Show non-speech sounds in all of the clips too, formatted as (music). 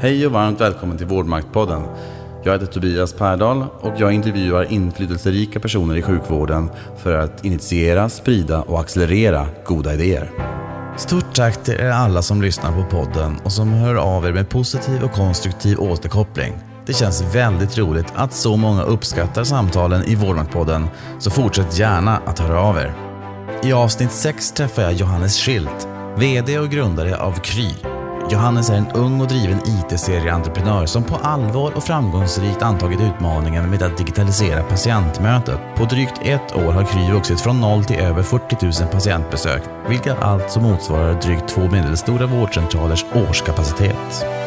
Hej och varmt välkommen till Vårdmaktpodden. Jag heter Tobias Pärdal och jag intervjuar inflytelserika personer i sjukvården för att initiera, sprida och accelerera goda idéer. Stort tack till er alla som lyssnar på podden och som hör av er med positiv och konstruktiv återkoppling. Det känns väldigt roligt att så många uppskattar samtalen i Vårdmaktpodden, så fortsätt gärna att höra av er. I avsnitt 6 träffar jag Johannes Schilt, VD och grundare av Kry. Johannes är en ung och driven IT-serieentreprenör som på allvar och framgångsrikt antagit utmaningen med att digitalisera patientmötet. På drygt ett år har Kry vuxit från noll till över 40 000 patientbesök, vilket alltså motsvarar drygt två medelstora vårdcentralers årskapacitet.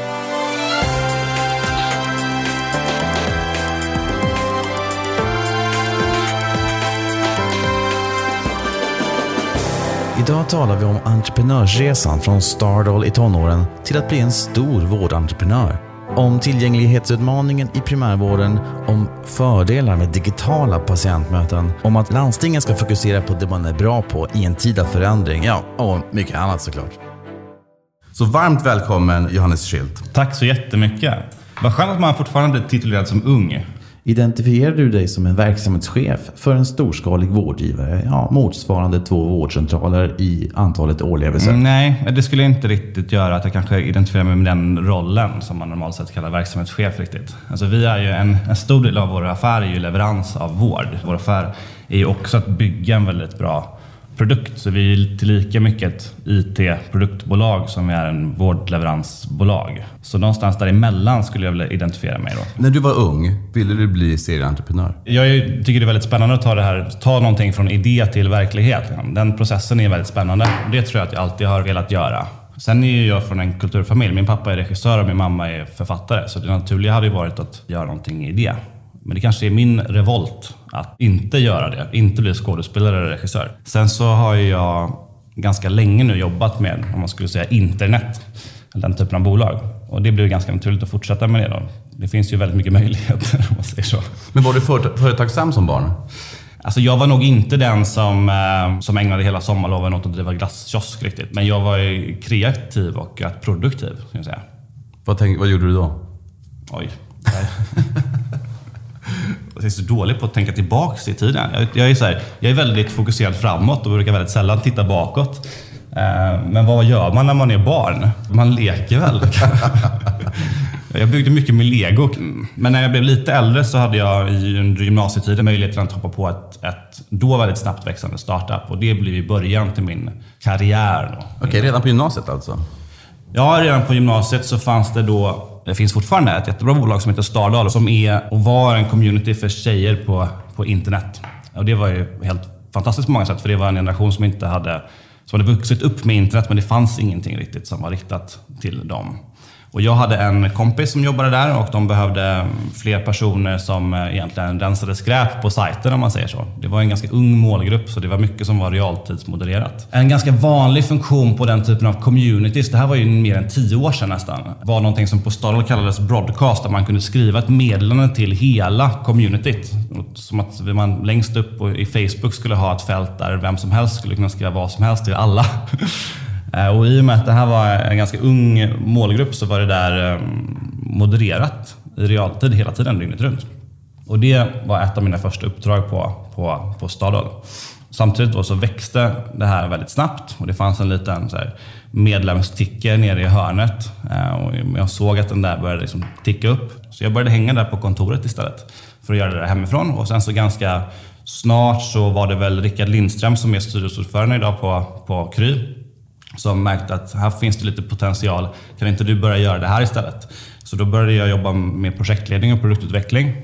Idag talar vi om entreprenörsresan från Stardoll i tonåren till att bli en stor vårdentreprenör. Om tillgänglighetsutmaningen i primärvården, om fördelar med digitala patientmöten, om att landstingen ska fokusera på det man är bra på i en tid av förändring, ja, och mycket annat såklart. Så varmt välkommen Johannes Schilt. Tack så jättemycket. Vad skönt att man fortfarande blir titulerad som ung. Identifierar du dig som en verksamhetschef för en storskalig vårdgivare, ja, motsvarande två vårdcentraler i antalet årliga besök? Mm, nej, det skulle inte riktigt göra att jag kanske identifierar mig med den rollen som man normalt sett kallar verksamhetschef riktigt. Alltså vi är ju en, en stor del av vår affär är ju leverans av vård. Vår affär är ju också att bygga en väldigt bra produkt. Så vi är tillika mycket ett IT-produktbolag som vi är en vårdleveransbolag. Så någonstans däremellan skulle jag vilja identifiera mig då. När du var ung, ville du bli serieentreprenör? Jag tycker det är väldigt spännande att ta det här, ta någonting från idé till verklighet. Den processen är väldigt spännande och det tror jag att jag alltid har velat göra. Sen är jag från en kulturfamilj. Min pappa är regissör och min mamma är författare. Så det naturliga hade ju varit att göra någonting i det. Men det kanske är min revolt att inte göra det, inte bli skådespelare eller regissör. Sen så har jag ganska länge nu jobbat med, om man skulle säga internet, den typen av bolag. Och det blev ganska naturligt att fortsätta med det då. Det finns ju väldigt mycket möjligheter (laughs) om man säger så. Men var du företagsam som barn? Alltså jag var nog inte den som, eh, som ägnade hela sommarloven åt att driva glasskiosk riktigt. Men jag var kreativ och produktiv, ska jag säga. Vad, tänk, vad gjorde du då? Oj. (laughs) jag är så dålig på att tänka tillbaka i tiden. Jag, jag, är, så här, jag är väldigt fokuserad framåt och brukar väldigt sällan titta bakåt. Eh, men vad gör man när man är barn? Man leker väl? (laughs) jag byggde mycket med lego. Men när jag blev lite äldre så hade jag under gymnasietiden möjligheten att hoppa på ett, ett då väldigt snabbt växande startup. Och det blev i början till min karriär. Okej, okay, redan på gymnasiet alltså? Ja, redan på gymnasiet så fanns det då det finns fortfarande ett jättebra bolag som heter Stardal som är och var en community för tjejer på, på internet. Och det var ju helt fantastiskt på många sätt för det var en generation som inte hade som hade vuxit upp med internet men det fanns ingenting riktigt som var riktat till dem. Och jag hade en kompis som jobbade där och de behövde fler personer som eh, egentligen rensade skräp på sajten om man säger så. Det var en ganska ung målgrupp så det var mycket som var realtidsmodererat. En ganska vanlig funktion på den typen av communities, det här var ju mer än tio år sedan nästan, var någonting som på Stardoll kallades broadcast där man kunde skriva ett meddelande till hela communityt. Som att man längst upp i Facebook skulle ha ett fält där vem som helst skulle kunna skriva vad som helst till alla. (laughs) Eh, och I och med att det här var en ganska ung målgrupp så var det där eh, modererat i realtid hela tiden, dygnet runt. Och det var ett av mina första uppdrag på, på, på Stadol. Samtidigt då så växte det här väldigt snabbt och det fanns en liten så här, medlemsticker nere i hörnet. Eh, och jag såg att den där började liksom ticka upp. Så jag började hänga där på kontoret istället för att göra det där hemifrån. Och sen så ganska snart så var det väl Rickard Lindström som är styrelseordförande idag på, på Kry som märkte att här finns det lite potential. Kan inte du börja göra det här istället? Så då började jag jobba med projektledning och produktutveckling.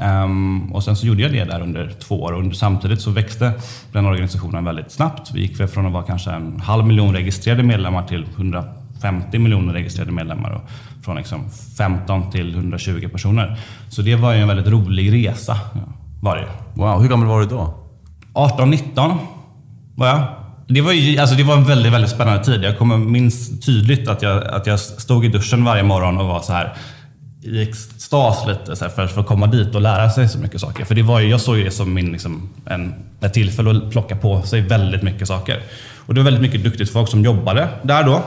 Um, och sen så gjorde jag det där under två år och under, samtidigt så växte den organisationen väldigt snabbt. Vi gick från att vara kanske en halv miljon registrerade medlemmar till 150 miljoner registrerade medlemmar och från liksom 15 till 120 personer. Så det var ju en väldigt rolig resa. Var det. Wow, hur gammal var du då? 18-19 var jag. Det var, ju, alltså det var en väldigt, väldigt spännande tid. Jag kommer minns tydligt att jag, att jag stod i duschen varje morgon och var så här i extas lite så för, för att komma dit och lära sig så mycket saker. För det var ju, jag såg det som min, liksom, en, ett tillfälle att plocka på sig väldigt mycket saker. Och det var väldigt mycket duktigt folk som jobbade där då.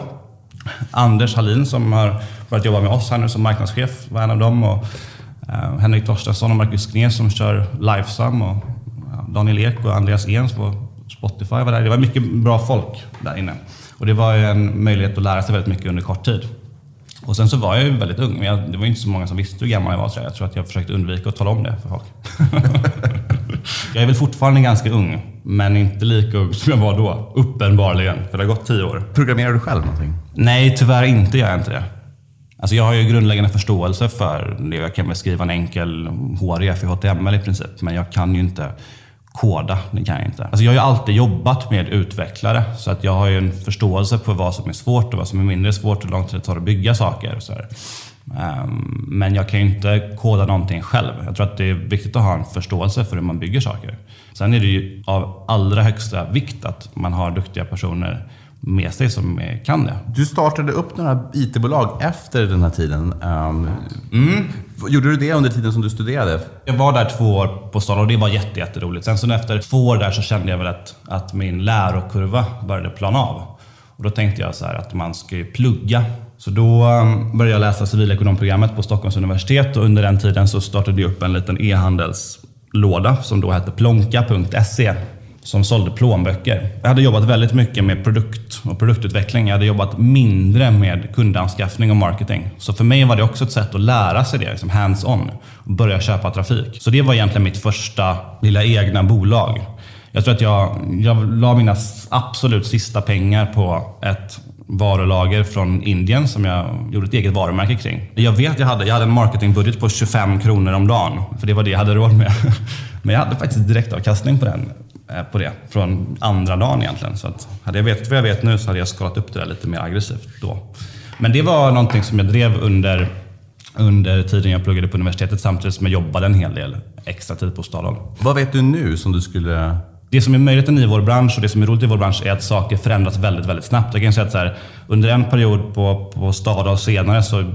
Anders Hallin som har börjat jobba med oss här nu som marknadschef var en av dem. Och, eh, Henrik Torstensson och Marcus Knee som kör Lifesum. Och, ja, Daniel Ek och Andreas Ens var Spotify var där. Det var mycket bra folk där inne. Och det var ju en möjlighet att lära sig väldigt mycket under kort tid. Och sen så var jag ju väldigt ung, men jag, det var inte så många som visste hur gammal jag var. Så jag tror att jag försökte undvika att tala om det för folk. (laughs) jag är väl fortfarande ganska ung, men inte lika ung som jag var då. Uppenbarligen, för det har gått tio år. Programmerar du själv någonting? Nej, tyvärr inte gör jag inte det. Alltså jag har ju grundläggande förståelse för det. Jag kan väl skriva en enkel HRF i HTML i princip, men jag kan ju inte koda. Det kan jag inte. Alltså jag har ju alltid jobbat med utvecklare, så att jag har ju en förståelse på vad som är svårt och vad som är mindre svårt och hur lång tid det tar att bygga saker. Och så här. Ehm, men jag kan ju inte koda någonting själv. Jag tror att det är viktigt att ha en förståelse för hur man bygger saker. Sen är det ju av allra högsta vikt att man har duktiga personer med sig som kan det. Du startade upp några IT-bolag efter den här tiden. Um, mm. Gjorde du det under tiden som du studerade? Jag var där två år på Stad och det var jätte, jätteroligt. Sen så efter två år där så kände jag väl att, att min lärokurva började plana av. Och då tänkte jag så att man ska ju plugga. Så då um, började jag läsa civilekonomprogrammet på Stockholms universitet och under den tiden så startade jag upp en liten e-handelslåda som då hette plonka.se som sålde plånböcker. Jag hade jobbat väldigt mycket med produkt och produktutveckling. Jag hade jobbat mindre med kundanskaffning och marketing. Så för mig var det också ett sätt att lära sig det, liksom hands-on. Och börja köpa trafik. Så det var egentligen mitt första lilla egna bolag. Jag tror att jag, jag la mina absolut sista pengar på ett varulager från Indien som jag gjorde ett eget varumärke kring. Jag vet jag hade, jag hade en marketingbudget på 25 kronor om dagen. För det var det jag hade råd med. (laughs) Men jag hade faktiskt direktavkastning på den Eh, på det från andra dagen egentligen. Så att hade jag vetat vad jag vet nu så hade jag skalat upp det där lite mer aggressivt då. Men det var någonting som jag drev under, under tiden jag pluggade på universitetet samtidigt som jag jobbade en hel del extra tid på Stadholm. Vad vet du nu som du skulle det som är möjligheten i vår bransch och det som är roligt i vår bransch är att saker förändras väldigt, väldigt snabbt. Jag kan säga att så här, under en period på, på och senare så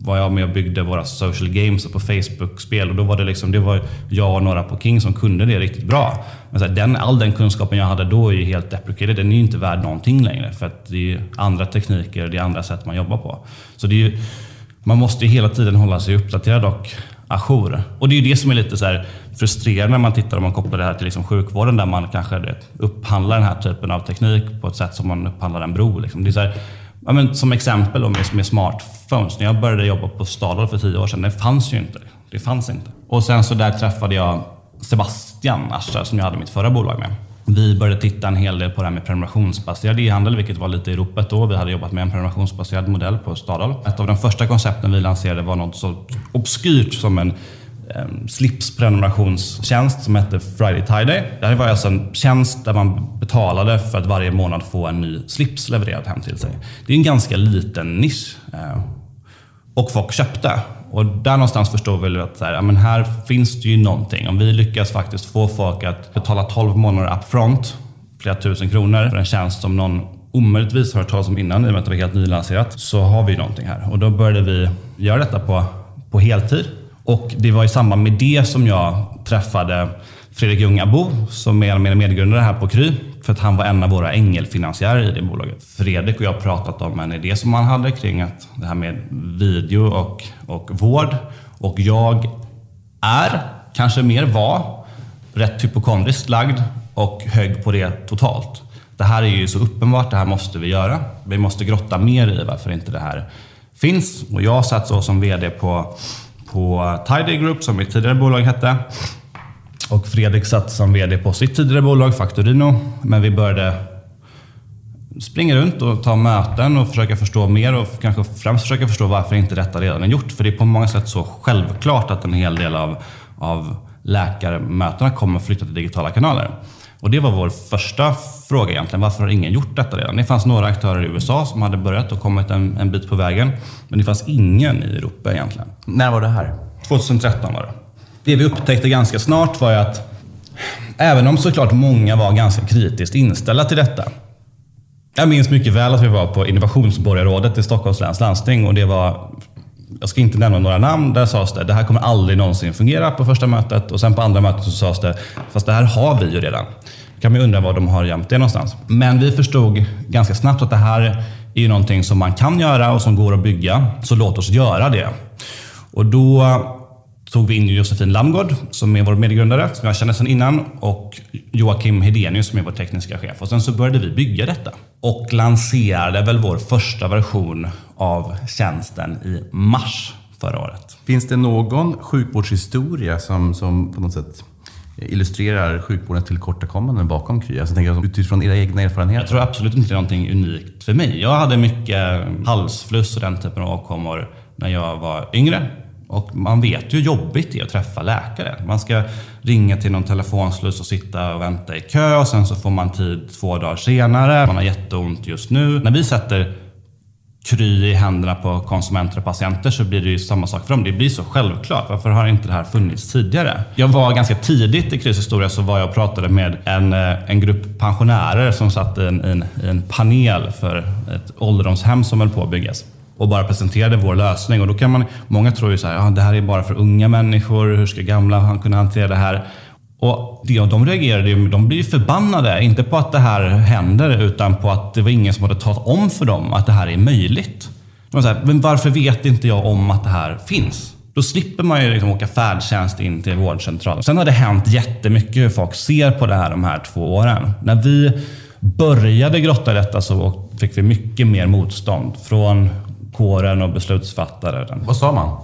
var jag med och byggde våra social games på Facebook-spel och då var det liksom, det var jag och några på King som kunde det riktigt bra. Men så här, den, all den kunskapen jag hade då är ju helt deprecated. Den är ju inte värd någonting längre för att det är andra tekniker, det är andra sätt man jobbar på. Så det är ju, man måste ju hela tiden hålla sig uppdaterad och ajour. Och det är ju det som är lite så frustrerande när man tittar om man kopplar det här till liksom sjukvården där man kanske upphandlar den här typen av teknik på ett sätt som man upphandlar en bro. Liksom. Det är så här, ja, men som exempel då med, med smartphones. När jag började jobba på Stadol för tio år sedan, det fanns ju inte. Det fanns inte. Och sen så där träffade jag Sebastian Aschar som jag hade mitt förra bolag med. Vi började titta en hel del på det här med prenumerationsbaserad e-handel, vilket var lite i ropet då. Vi hade jobbat med en prenumerationsbaserad modell på Stadal. Ett av de första koncepten vi lanserade var något så obskyrt som en eh, slipsprenumerationstjänst som hette Friday Tie Day. Det här var alltså en tjänst där man betalade för att varje månad få en ny slips levererad hem till sig. Det är en ganska liten nisch. Eh, och folk köpte. Och där någonstans förstår vi att så här, men här finns det ju någonting. Om vi lyckas faktiskt få folk att betala 12 månader upfront, flera tusen kronor, för en tjänst som någon omöjligtvis har hört talas om innan, i och med att det var helt nylanserat, så har vi någonting här. Och då började vi göra detta på, på heltid. Och det var i samband med det som jag träffade Fredrik Ljungabo, som är en av mina medgrundare här på Kry, för att han var en av våra ängelfinansiärer i det bolaget. Fredrik och jag har pratat om en idé som han hade kring att det här med video och, och vård. Och jag är, kanske mer var, rätt hypokondriskt lagd och hög på det totalt. Det här är ju så uppenbart, det här måste vi göra. Vi måste grotta mer i varför inte det här finns. Och jag satt så som VD på, på Tidy Group, som mitt tidigare bolag hette. Och Fredrik satt som VD på sitt tidigare bolag Factorino. Men vi började springa runt och ta möten och försöka förstå mer och kanske främst försöka förstå varför inte detta redan är gjort. För det är på många sätt så självklart att en hel del av, av läkarmötena kommer flytta till digitala kanaler. Och det var vår första fråga egentligen. Varför har ingen gjort detta redan? Det fanns några aktörer i USA som hade börjat och kommit en, en bit på vägen. Men det fanns ingen i Europa egentligen. När var det här? 2013 var det. Det vi upptäckte ganska snart var att även om såklart många var ganska kritiskt inställda till detta. Jag minns mycket väl att vi var på innovationsborgarrådet i Stockholms läns landsting och det var jag ska inte nämna några namn. Där sades det det här kommer aldrig någonsin fungera på första mötet och sen på andra mötet så sades det fast det här har vi ju redan. Då kan man undra var de har gömt det någonstans. Men vi förstod ganska snabbt att det här är ju någonting som man kan göra och som går att bygga. Så låt oss göra det. Och då tog vi in Josefin Lamgård som är vår medgrundare, som jag känner sedan innan, och Joakim Hedenius som är vår tekniska chef. Och sen så började vi bygga detta och lanserade väl vår första version av tjänsten i mars förra året. Finns det någon sjukvårdshistoria som, som på något sätt illustrerar sjukvårdens tillkortakommanden bakom Kry? Alltså, tänker jag, utifrån era egna erfarenheter? Jag tror absolut inte det är någonting unikt för mig. Jag hade mycket halsfluss och den typen av åkommor när jag var yngre. Och man vet ju hur jobbigt det är att träffa läkare. Man ska ringa till någon telefonsluss och sitta och vänta i kö och sen så får man tid två dagar senare. Man har jätteont just nu. När vi sätter Kry i händerna på konsumenter och patienter så blir det ju samma sak för dem. Det blir så självklart. Varför har inte det här funnits tidigare? Jag var ganska tidigt i Krys historia så var jag och pratade med en, eh, en grupp pensionärer som satt i en, i en, i en panel för ett ålderdomshem som höll på att byggas och bara presenterade vår lösning. Och då kan man, många tror ju så här, ah, det här är bara för unga människor, hur ska gamla kunna hantera det här? Och de reagerade ju, de blir förbannade, inte på att det här händer, utan på att det var ingen som hade talat om för dem att det här är möjligt. De var så här, men varför vet inte jag om att det här finns? Då slipper man ju liksom åka färdtjänst in till vårdcentralen. Sen har det hänt jättemycket hur folk ser på det här de här två åren. När vi började grotta i detta så fick vi mycket mer motstånd från kåren och beslutsfattare. Vad sa man?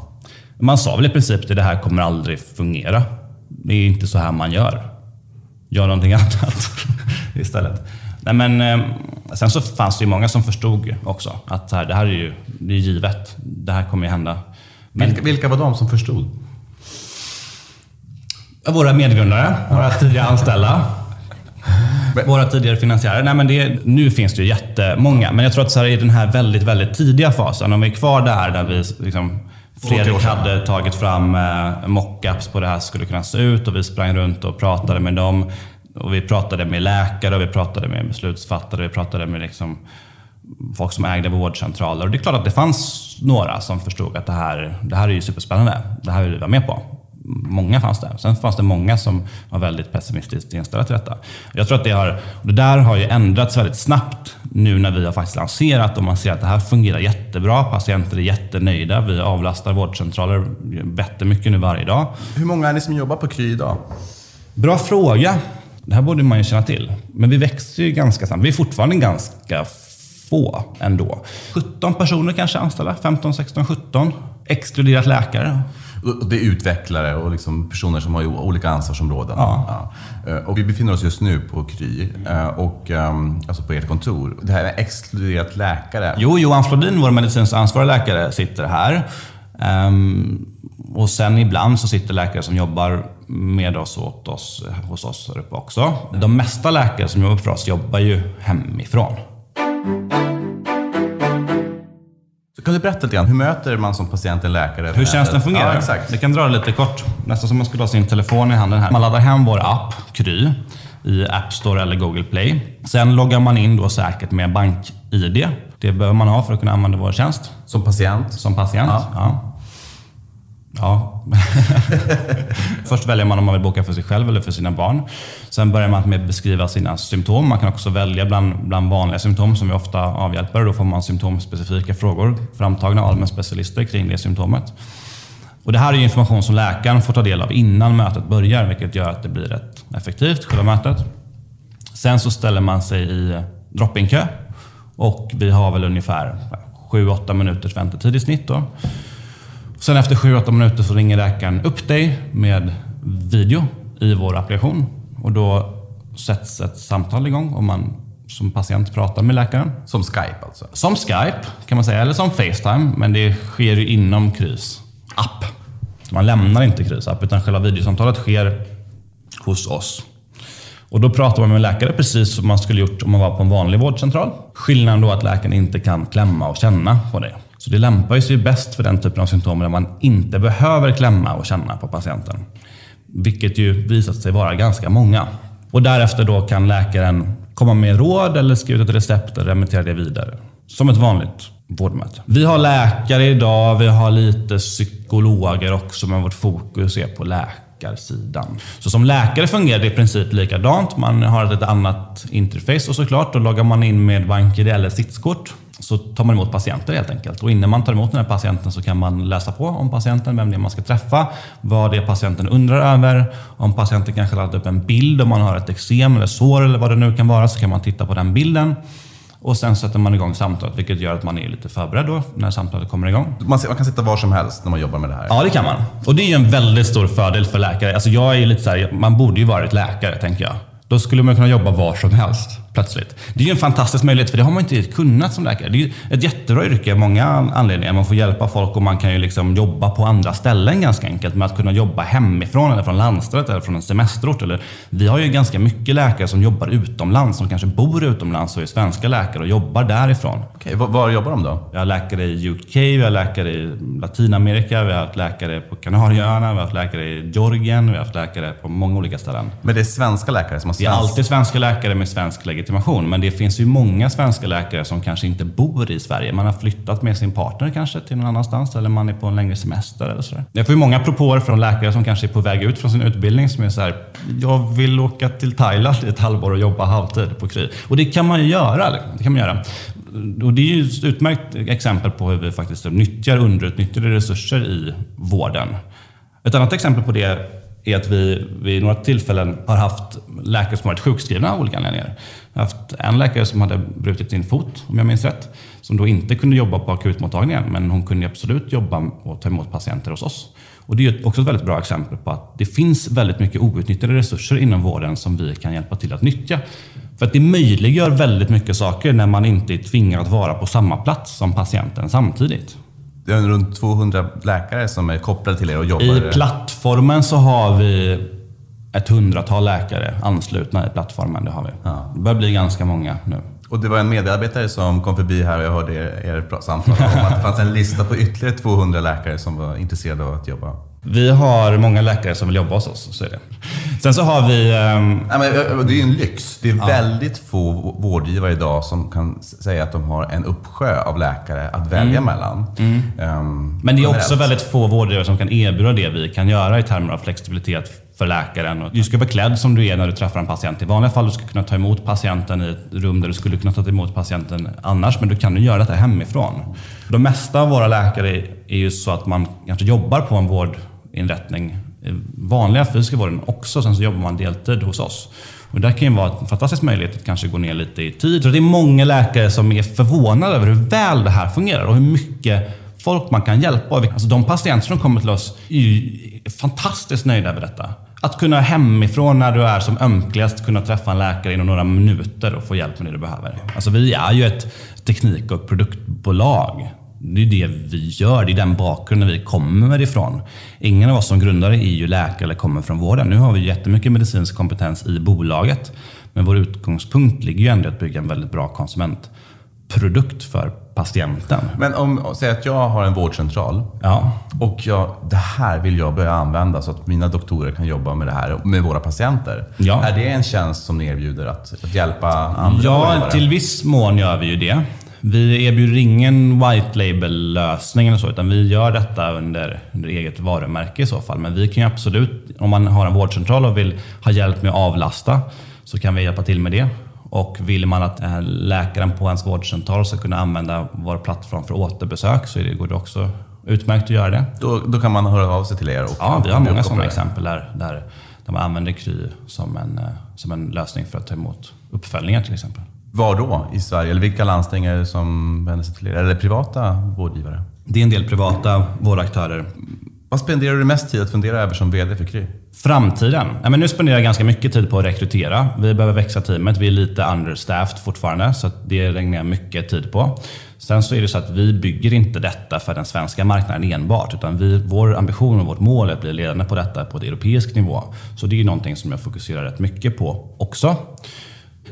Man sa väl i princip att det här kommer aldrig fungera. Det är inte så här man gör. Gör någonting (laughs) annat istället. Nej, men, eh, sen så fanns det ju många som förstod också att det här, det här är ju det är givet. Det här kommer ju hända. Men, vilka, vilka var de som förstod? Våra medgrundare, våra tidigare anställda. Våra tidigare finansiärer. Nej, men det, nu finns det ju jättemånga, men jag tror att så här, i den här väldigt, väldigt tidiga fasen, om vi är kvar där, där vi liksom, Fredrik hade tagit fram eh, mockups på det här skulle kunna se ut och vi sprang runt och pratade med dem. Och vi pratade med läkare, och vi pratade med beslutsfattare, vi pratade med liksom folk som ägde vårdcentraler. Och det är klart att det fanns några som förstod att det här, det här är ju superspännande. Det här vill vi vara med på många fanns det. Sen fanns det många som var väldigt pessimistiskt inställda till detta. Jag tror att det har, det där har ju ändrats väldigt snabbt nu när vi har faktiskt lanserat och man ser att det här fungerar jättebra. Patienter är jättenöjda. Vi avlastar vårdcentraler jättemycket nu varje dag. Hur många är ni som jobbar på Kry idag? Bra fråga. Det här borde man ju känna till. Men vi växer ju ganska snabbt. Vi är fortfarande ganska få ändå. 17 personer kanske anställda. 15, 16, 17. Exkluderat läkare. Det är utvecklare och liksom personer som har olika ansvarsområden. Ja. Ja. Eh, och vi befinner oss just nu på Kry, eh, och, ehm, alltså på ert kontor. Det här är exkluderat läkare. Jo, Johan Flodin, vår medicinskt ansvariga läkare, sitter här. Um, och sen ibland så sitter läkare som jobbar med oss åt oss, hos oss här uppe också. De mesta läkare som jobbar för oss jobbar ju hemifrån. Kan du berätta lite grann, hur möter man som patient en läkare? Hur tjänsten fungerar? Ja, exakt. Vi kan dra det lite kort. Nästan som man skulle ha sin telefon i handen här. Man laddar hem vår app, Kry, i App Store eller Google Play. Sen loggar man in då säkert med BankID. Det behöver man ha för att kunna använda vår tjänst. Som patient? Som patient, ja. ja. Ja. (laughs) Först väljer man om man vill boka för sig själv eller för sina barn. Sen börjar man med att beskriva sina symptom. Man kan också välja bland, bland vanliga symptom som vi ofta avhjälper. Då får man symptomspecifika frågor framtagna av allmänspecialister kring det symptomet. Och det här är information som läkaren får ta del av innan mötet börjar, vilket gör att det blir rätt effektivt, själva mötet. Sen så ställer man sig i drop-in-kö och vi har väl ungefär 7-8 minuters väntetid i snitt. Då. Sen efter 7-8 minuter så ringer läkaren upp dig med video i vår applikation. Och då sätts ett samtal igång och man som patient pratar med läkaren. Som Skype alltså? Som Skype kan man säga, eller som Facetime. Men det sker ju inom Krys app. Man lämnar inte Krys app, utan själva videosamtalet sker hos oss. Och Då pratar man med läkare precis som man skulle gjort om man var på en vanlig vårdcentral. Skillnaden då är att läkaren inte kan klämma och känna på det. Så det lämpar sig bäst för den typen av symptom där man inte behöver klämma och känna på patienten. Vilket ju visat sig vara ganska många. Och därefter då kan läkaren komma med råd eller skriva ut ett recept och remittera det vidare. Som ett vanligt vårdmöte. Vi har läkare idag, vi har lite psykologer också, men vårt fokus är på läkare läkarsidan. Så som läkare fungerar det i princip likadant. Man har ett lite annat interface och såklart. Då loggar man in med BankID eller SITS-kort så tar man emot patienter helt enkelt. Och innan man tar emot den här patienten så kan man läsa på om patienten, vem det är man ska träffa, vad det är patienten undrar över. Om patienten kanske laddat upp en bild, om man har ett eksem eller sår eller vad det nu kan vara, så kan man titta på den bilden. Och sen sätter man igång samtalet, vilket gör att man är lite förberedd då när samtalet kommer igång. Man, man kan sitta var som helst när man jobbar med det här. Ja, det kan man. Och det är ju en väldigt stor fördel för läkare. Alltså jag är lite så här, man borde ju varit läkare, tänker jag. Då skulle man kunna jobba var som helst plötsligt. Det är ju en fantastisk möjlighet, för det har man inte kunnat som läkare. Det är ett jättebra yrke av många anledningar. Man får hjälpa folk och man kan ju liksom jobba på andra ställen ganska enkelt. Med att kunna jobba hemifrån, eller från landstället eller från en semesterort. Eller, vi har ju ganska mycket läkare som jobbar utomlands, som kanske bor utomlands och är svenska läkare och jobbar därifrån. Okej, var, var jobbar de då? Vi har läkare i UK, vi har läkare i Latinamerika, vi har haft läkare på Kanarieöarna, vi har haft läkare i Georgien, vi har haft läkare på många olika ställen. Men det är svenska läkare som har Det är svensk... alltid svenska läkare med svensk legitimation, men det finns ju många svenska läkare som kanske inte bor i Sverige. Man har flyttat med sin partner kanske till någon annanstans, eller man är på en längre semester eller sådär. Jag får ju många propåer från läkare som kanske är på väg ut från sin utbildning som är så här, jag vill åka till Thailand i ett halvår och jobba halvtid på Kry. Och det kan man ju göra. Liksom. Det kan man göra. Och det är ju ett utmärkt exempel på hur vi faktiskt nyttjar underutnyttjade resurser i vården. Ett annat exempel på det är att vi vid några tillfällen har haft läkare som varit sjukskrivna av olika anledningar. Jag har haft en läkare som hade brutit sin fot, om jag minns rätt, som då inte kunde jobba på akutmottagningen, men hon kunde absolut jobba och ta emot patienter hos oss. Och det är också ett väldigt bra exempel på att det finns väldigt mycket outnyttjade resurser inom vården som vi kan hjälpa till att nyttja. För att det möjliggör väldigt mycket saker när man inte är tvingad att vara på samma plats som patienten samtidigt. Det är runt 200 läkare som är kopplade till er och jobbar... I plattformen så har vi ett hundratal läkare anslutna i plattformen. Det har vi. Ja. Det börjar bli ganska många nu. Och det var en medarbetare som kom förbi här och jag hörde er, er samtal om att det fanns en lista på ytterligare 200 läkare som var intresserade av att jobba. Vi har många läkare som vill jobba hos oss, så är det. Sen så har vi... ehm, Nej, men, det är ju en lyx. Det är väldigt få vårdgivare idag som kan säga att de har en uppsjö av läkare att välja mellan. Ehm, Men det är också väldigt få vårdgivare som kan erbjuda det vi kan göra i termer av flexibilitet för läkaren. Du ska vara klädd som du är när du träffar en patient. I vanliga fall du ska kunna ta emot patienten i ett rum där du skulle kunna ta emot patienten annars, men du kan ju göra detta hemifrån. De mesta av våra läkare är ju så att man kanske jobbar på en vårdinrättning, vanliga fysiska vården också, sen så jobbar man deltid hos oss. Och det kan ju vara en fantastisk möjlighet att kanske gå ner lite i tid. Så det är många läkare som är förvånade över hur väl det här fungerar och hur mycket folk man kan hjälpa. Alltså de patienter som kommer till oss är ju fantastiskt nöjda över detta. Att kunna hemifrån när du är som ömkligast kunna träffa en läkare inom några minuter och få hjälp med det du behöver. Alltså vi är ju ett teknik och produktbolag. Det är det vi gör, det är den bakgrunden vi kommer ifrån. Ingen av oss som grundare är ju läkare eller kommer från vården. Nu har vi jättemycket medicinsk kompetens i bolaget. Men vår utgångspunkt ligger ju ändå i att bygga en väldigt bra konsumentprodukt för patienten. Men om, säg att jag har en vårdcentral Ja. och jag, det här vill jag börja använda så att mina doktorer kan jobba med det här med våra patienter. Ja. Är det en tjänst som ni erbjuder att, att hjälpa andra Ja, vårdgivare? till viss mån gör vi ju det. Vi erbjuder ingen white label-lösning eller så, utan vi gör detta under, under eget varumärke i så fall. Men vi kan ju absolut, om man har en vårdcentral och vill ha hjälp med att avlasta, så kan vi hjälpa till med det. Och vill man att eh, läkaren på ens vårdcentral ska kunna använda vår plattform för återbesök så går det också utmärkt att göra det. Då, då kan man höra av sig till er? Och, Ja, vi har många sådana exempel där, där, där man använder Kry som en, eh, som en lösning för att ta emot uppföljningar till exempel. Var då i Sverige? Eller vilka landsting är det som vänder sig till er? Eller privata vårdgivare? Det är en del privata vårdaktörer. Vad spenderar du mest tid att fundera över som VD för Kry? Framtiden. Ja, men nu spenderar jag ganska mycket tid på att rekrytera. Vi behöver växa teamet. Vi är lite understaffed fortfarande, så det lägger jag mycket tid på. Sen så är det så att vi bygger inte detta för den svenska marknaden enbart, utan vi, vår ambition och vårt mål är att bli ledande på detta på ett europeisk nivå. Så det är någonting som jag fokuserar rätt mycket på också.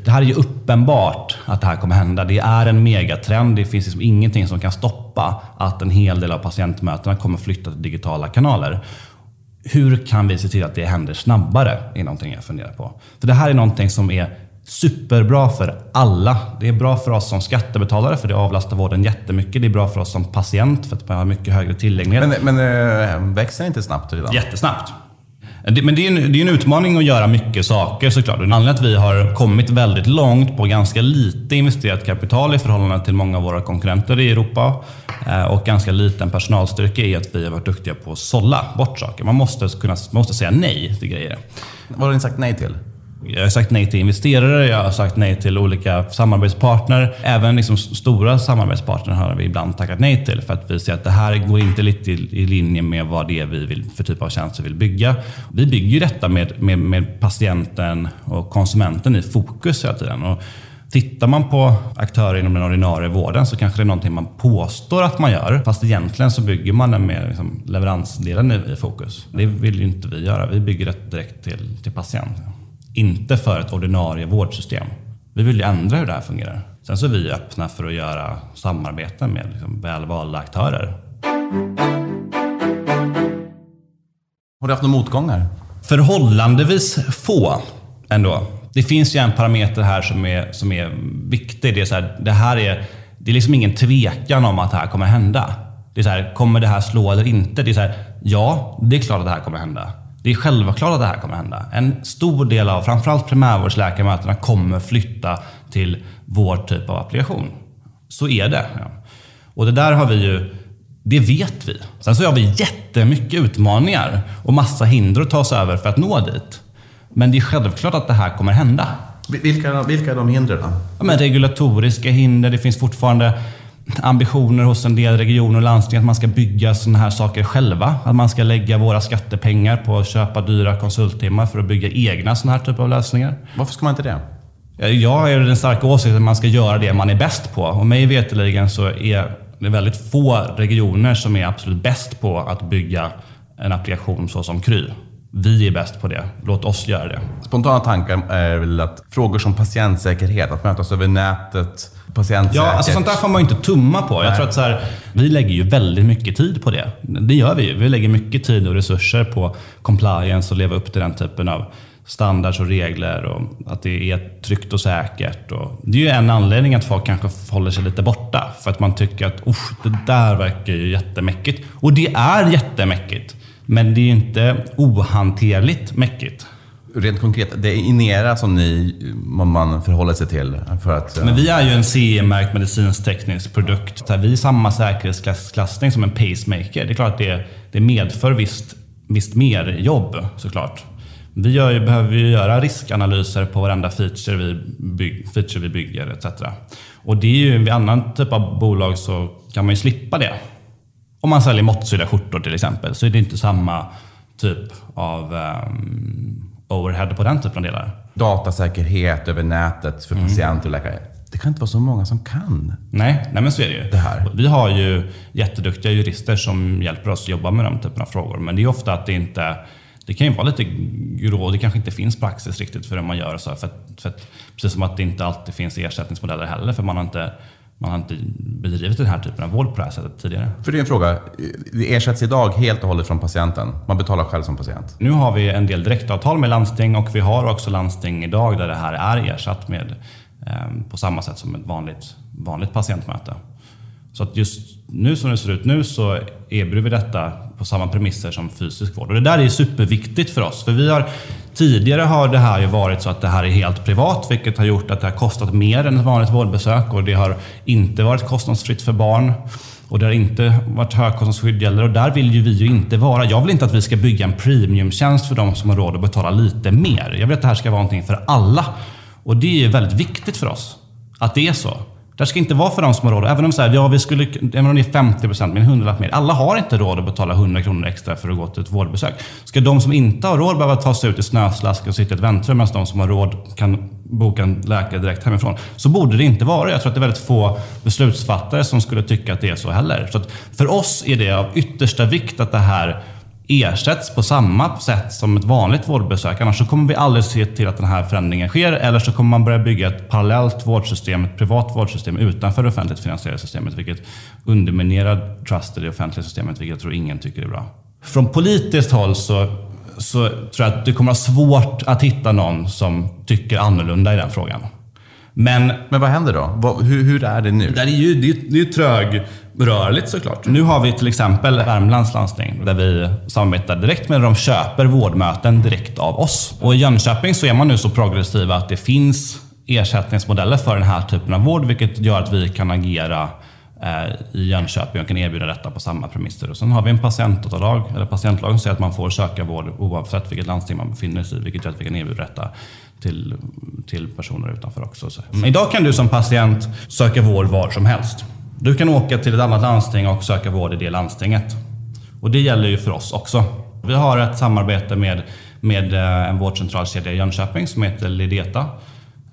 Det här är ju uppenbart att det här kommer hända. Det är en megatrend. Det finns liksom ingenting som kan stoppa att en hel del av patientmötena kommer flytta till digitala kanaler. Hur kan vi se till att det händer snabbare? är någonting jag funderar på. För det här är någonting som är superbra för alla. Det är bra för oss som skattebetalare för det avlastar vården jättemycket. Det är bra för oss som patient för att man har mycket högre tillgänglighet. Men, men äh, växer inte snabbt redan? Jättesnabbt. Men det är, en, det är en utmaning att göra mycket saker såklart. Anledningen till att vi har kommit väldigt långt på ganska lite investerat kapital i förhållande till många av våra konkurrenter i Europa eh, och ganska liten personalstyrka är att vi har varit duktiga på att sålla bort saker. Man måste, kunna, man måste säga nej till grejer. Vad har ni sagt nej till? Jag har sagt nej till investerare, jag har sagt nej till olika samarbetspartner. Även liksom stora samarbetspartner har vi ibland tackat nej till för att vi ser att det här går inte lite i, linje med vad det är vi vill, för typ av tjänster vi vill bygga. Vi bygger ju detta med, med, med patienten och konsumenten i fokus hela tiden. Och Tittar man på aktörer inom den ordinarie vården så kanske det är någonting man påstår att man gör. Fast egentligen så bygger man den med liksom leveransdelen i, i fokus. Det vill ju inte vi göra. Vi bygger det direkt till, till patienten. Inte för ett ordinarie vårdsystem. Vi vill ju ändra hur det här fungerar. Sen så är vi öppna för att göra samarbeten med liksom välvalda aktörer. Har du haft några motgångar? Förhållandevis få ändå. Det finns ju en parameter här som är, som är viktig. Det är, så här, det här är, det är liksom ingen tvekan om att det här kommer hända. Det är så här, kommer det här slå eller inte? Det är så här, ja, det är klart att det här kommer hända. Det är självklart att det här kommer hända. En stor del av framförallt primärvårdsläkarmötena kommer flytta till vår typ av applikation. Så är det. Ja. Och det där har vi ju, det vet vi. Sen så har vi jättemycket utmaningar och massa hinder att ta oss över för att nå dit. Men det är självklart att det här kommer hända. Vilka, vilka är de hindren? Ja, men regulatoriska hinder, det finns fortfarande ambitioner hos en del regioner och landsting att man ska bygga sådana här saker själva. Att man ska lägga våra skattepengar på att köpa dyra konsulttimmar för att bygga egna sådana här typer av lösningar. Varför ska man inte det? Jag är den starka åsikten att man ska göra det man är bäst på. Och mig veterligen så är det väldigt få regioner som är absolut bäst på att bygga en applikation så som Kry. Vi är bäst på det. Låt oss göra det. Spontana tankar är väl att frågor som patientsäkerhet, att mötas över nätet, patientsäkert. Ja, alltså sånt där får man ju inte tumma på. Jag tror att så här, vi lägger ju väldigt mycket tid på det. Det gör vi ju. Vi lägger mycket tid och resurser på compliance och leva upp till den typen av standards och regler och att det är tryggt och säkert. Och det är ju en anledning att folk kanske håller sig lite borta. För att man tycker att det där verkar ju jättemäckigt. Och det är jättemäckigt. Men det är inte ohanterligt mäckigt. Rent konkret, det är Inera som ni, man förhåller sig till? För att, Men vi är ju en CE-märkt medicinsk teknisk produkt. Vi är samma säkerhetsklassning som en pacemaker. Det är klart att det, det medför visst, visst mer jobb såklart. Vi gör, behöver ju göra riskanalyser på varenda feature vi, byg, feature vi bygger etc. Och det är ju vid annan typ av bolag så kan man ju slippa det. Om man säljer måttsydda skjortor till exempel så är det inte samma typ av um, overhead på den typen av delar. Datasäkerhet över nätet för mm. patienter och läkare. Det kan inte vara så många som kan. Nej, nej men så är det ju. Det här. Vi har ju jätteduktiga jurister som hjälper oss att jobba med de typerna av frågor. Men det är ofta att det inte det kan ju vara lite grå, det kanske inte finns praxis riktigt för hur man gör. Så, för att, för att, precis som att det inte alltid finns ersättningsmodeller heller, för man har inte man har inte bedrivit den här typen av vård på det här sättet tidigare. För det är en fråga, det ersätts idag helt och hållet från patienten? Man betalar själv som patient? Nu har vi en del direktavtal med landsting och vi har också landsting idag där det här är ersatt med eh, på samma sätt som ett vanligt, vanligt patientmöte. Så att just nu som det ser ut nu så erbjuder vi detta på samma premisser som fysisk vård. Och det där är superviktigt för oss. För vi har, tidigare har det här ju varit så att det här är helt privat, vilket har gjort att det har kostat mer än ett vanligt vårdbesök och det har inte varit kostnadsfritt för barn. Och det har inte varit högkostnadsskydd gäller och där vill ju vi ju inte vara. Jag vill inte att vi ska bygga en premiumtjänst för de som har råd att betala lite mer. Jag vill att det här ska vara någonting för alla. Och det är väldigt viktigt för oss att det är så. Det ska inte vara för de som har råd. Även om, så här, ja, vi skulle, även om det är 50 procent, men 100 mer. Alla har inte råd att betala 100 kronor extra för att gå till ett vårdbesök. Ska de som inte har råd behöva ta sig ut i snöslask och sitta i ett väntrum medan de som har råd kan boka en läkare direkt hemifrån. Så borde det inte vara. Jag tror att det är väldigt få beslutsfattare som skulle tycka att det är så heller. Så för oss är det av yttersta vikt att det här ersätts på samma sätt som ett vanligt vårdbesök. Annars så kommer vi aldrig se till att den här förändringen sker. Eller så kommer man börja bygga ett parallellt vårdsystem, ett privat vårdsystem utanför det offentligt finansierade systemet. Vilket underminerar trust i det offentliga systemet, vilket jag tror ingen tycker är bra. Från politiskt håll så, så tror jag att det kommer att vara svårt att hitta någon som tycker annorlunda i den frågan. Men, Men vad händer då? Vad, hur, hur, är det nu? Det är ju, det är, det är trög rörligt såklart. Nu har vi till exempel Värmlands landsting där vi samarbetar direkt med. De köper vårdmöten direkt av oss. Och i Jönköping så är man nu så progressiva att det finns ersättningsmodeller för den här typen av vård, vilket gör att vi kan agera eh, i Jönköping och kan erbjuda detta på samma premisser. Och sen har vi en patientdatalag, eller patientlag som säger att man får söka vård oavsett vilket landsting man befinner sig i, vilket gör att vi kan erbjuda detta till, till personer utanför också. Så. Mm. Idag kan du som patient söka vård var som helst. Du kan åka till ett annat landsting och söka vård i det landstinget. Och det gäller ju för oss också. Vi har ett samarbete med, med eh, en vårdcentralkedja i Jönköping som heter Lideta.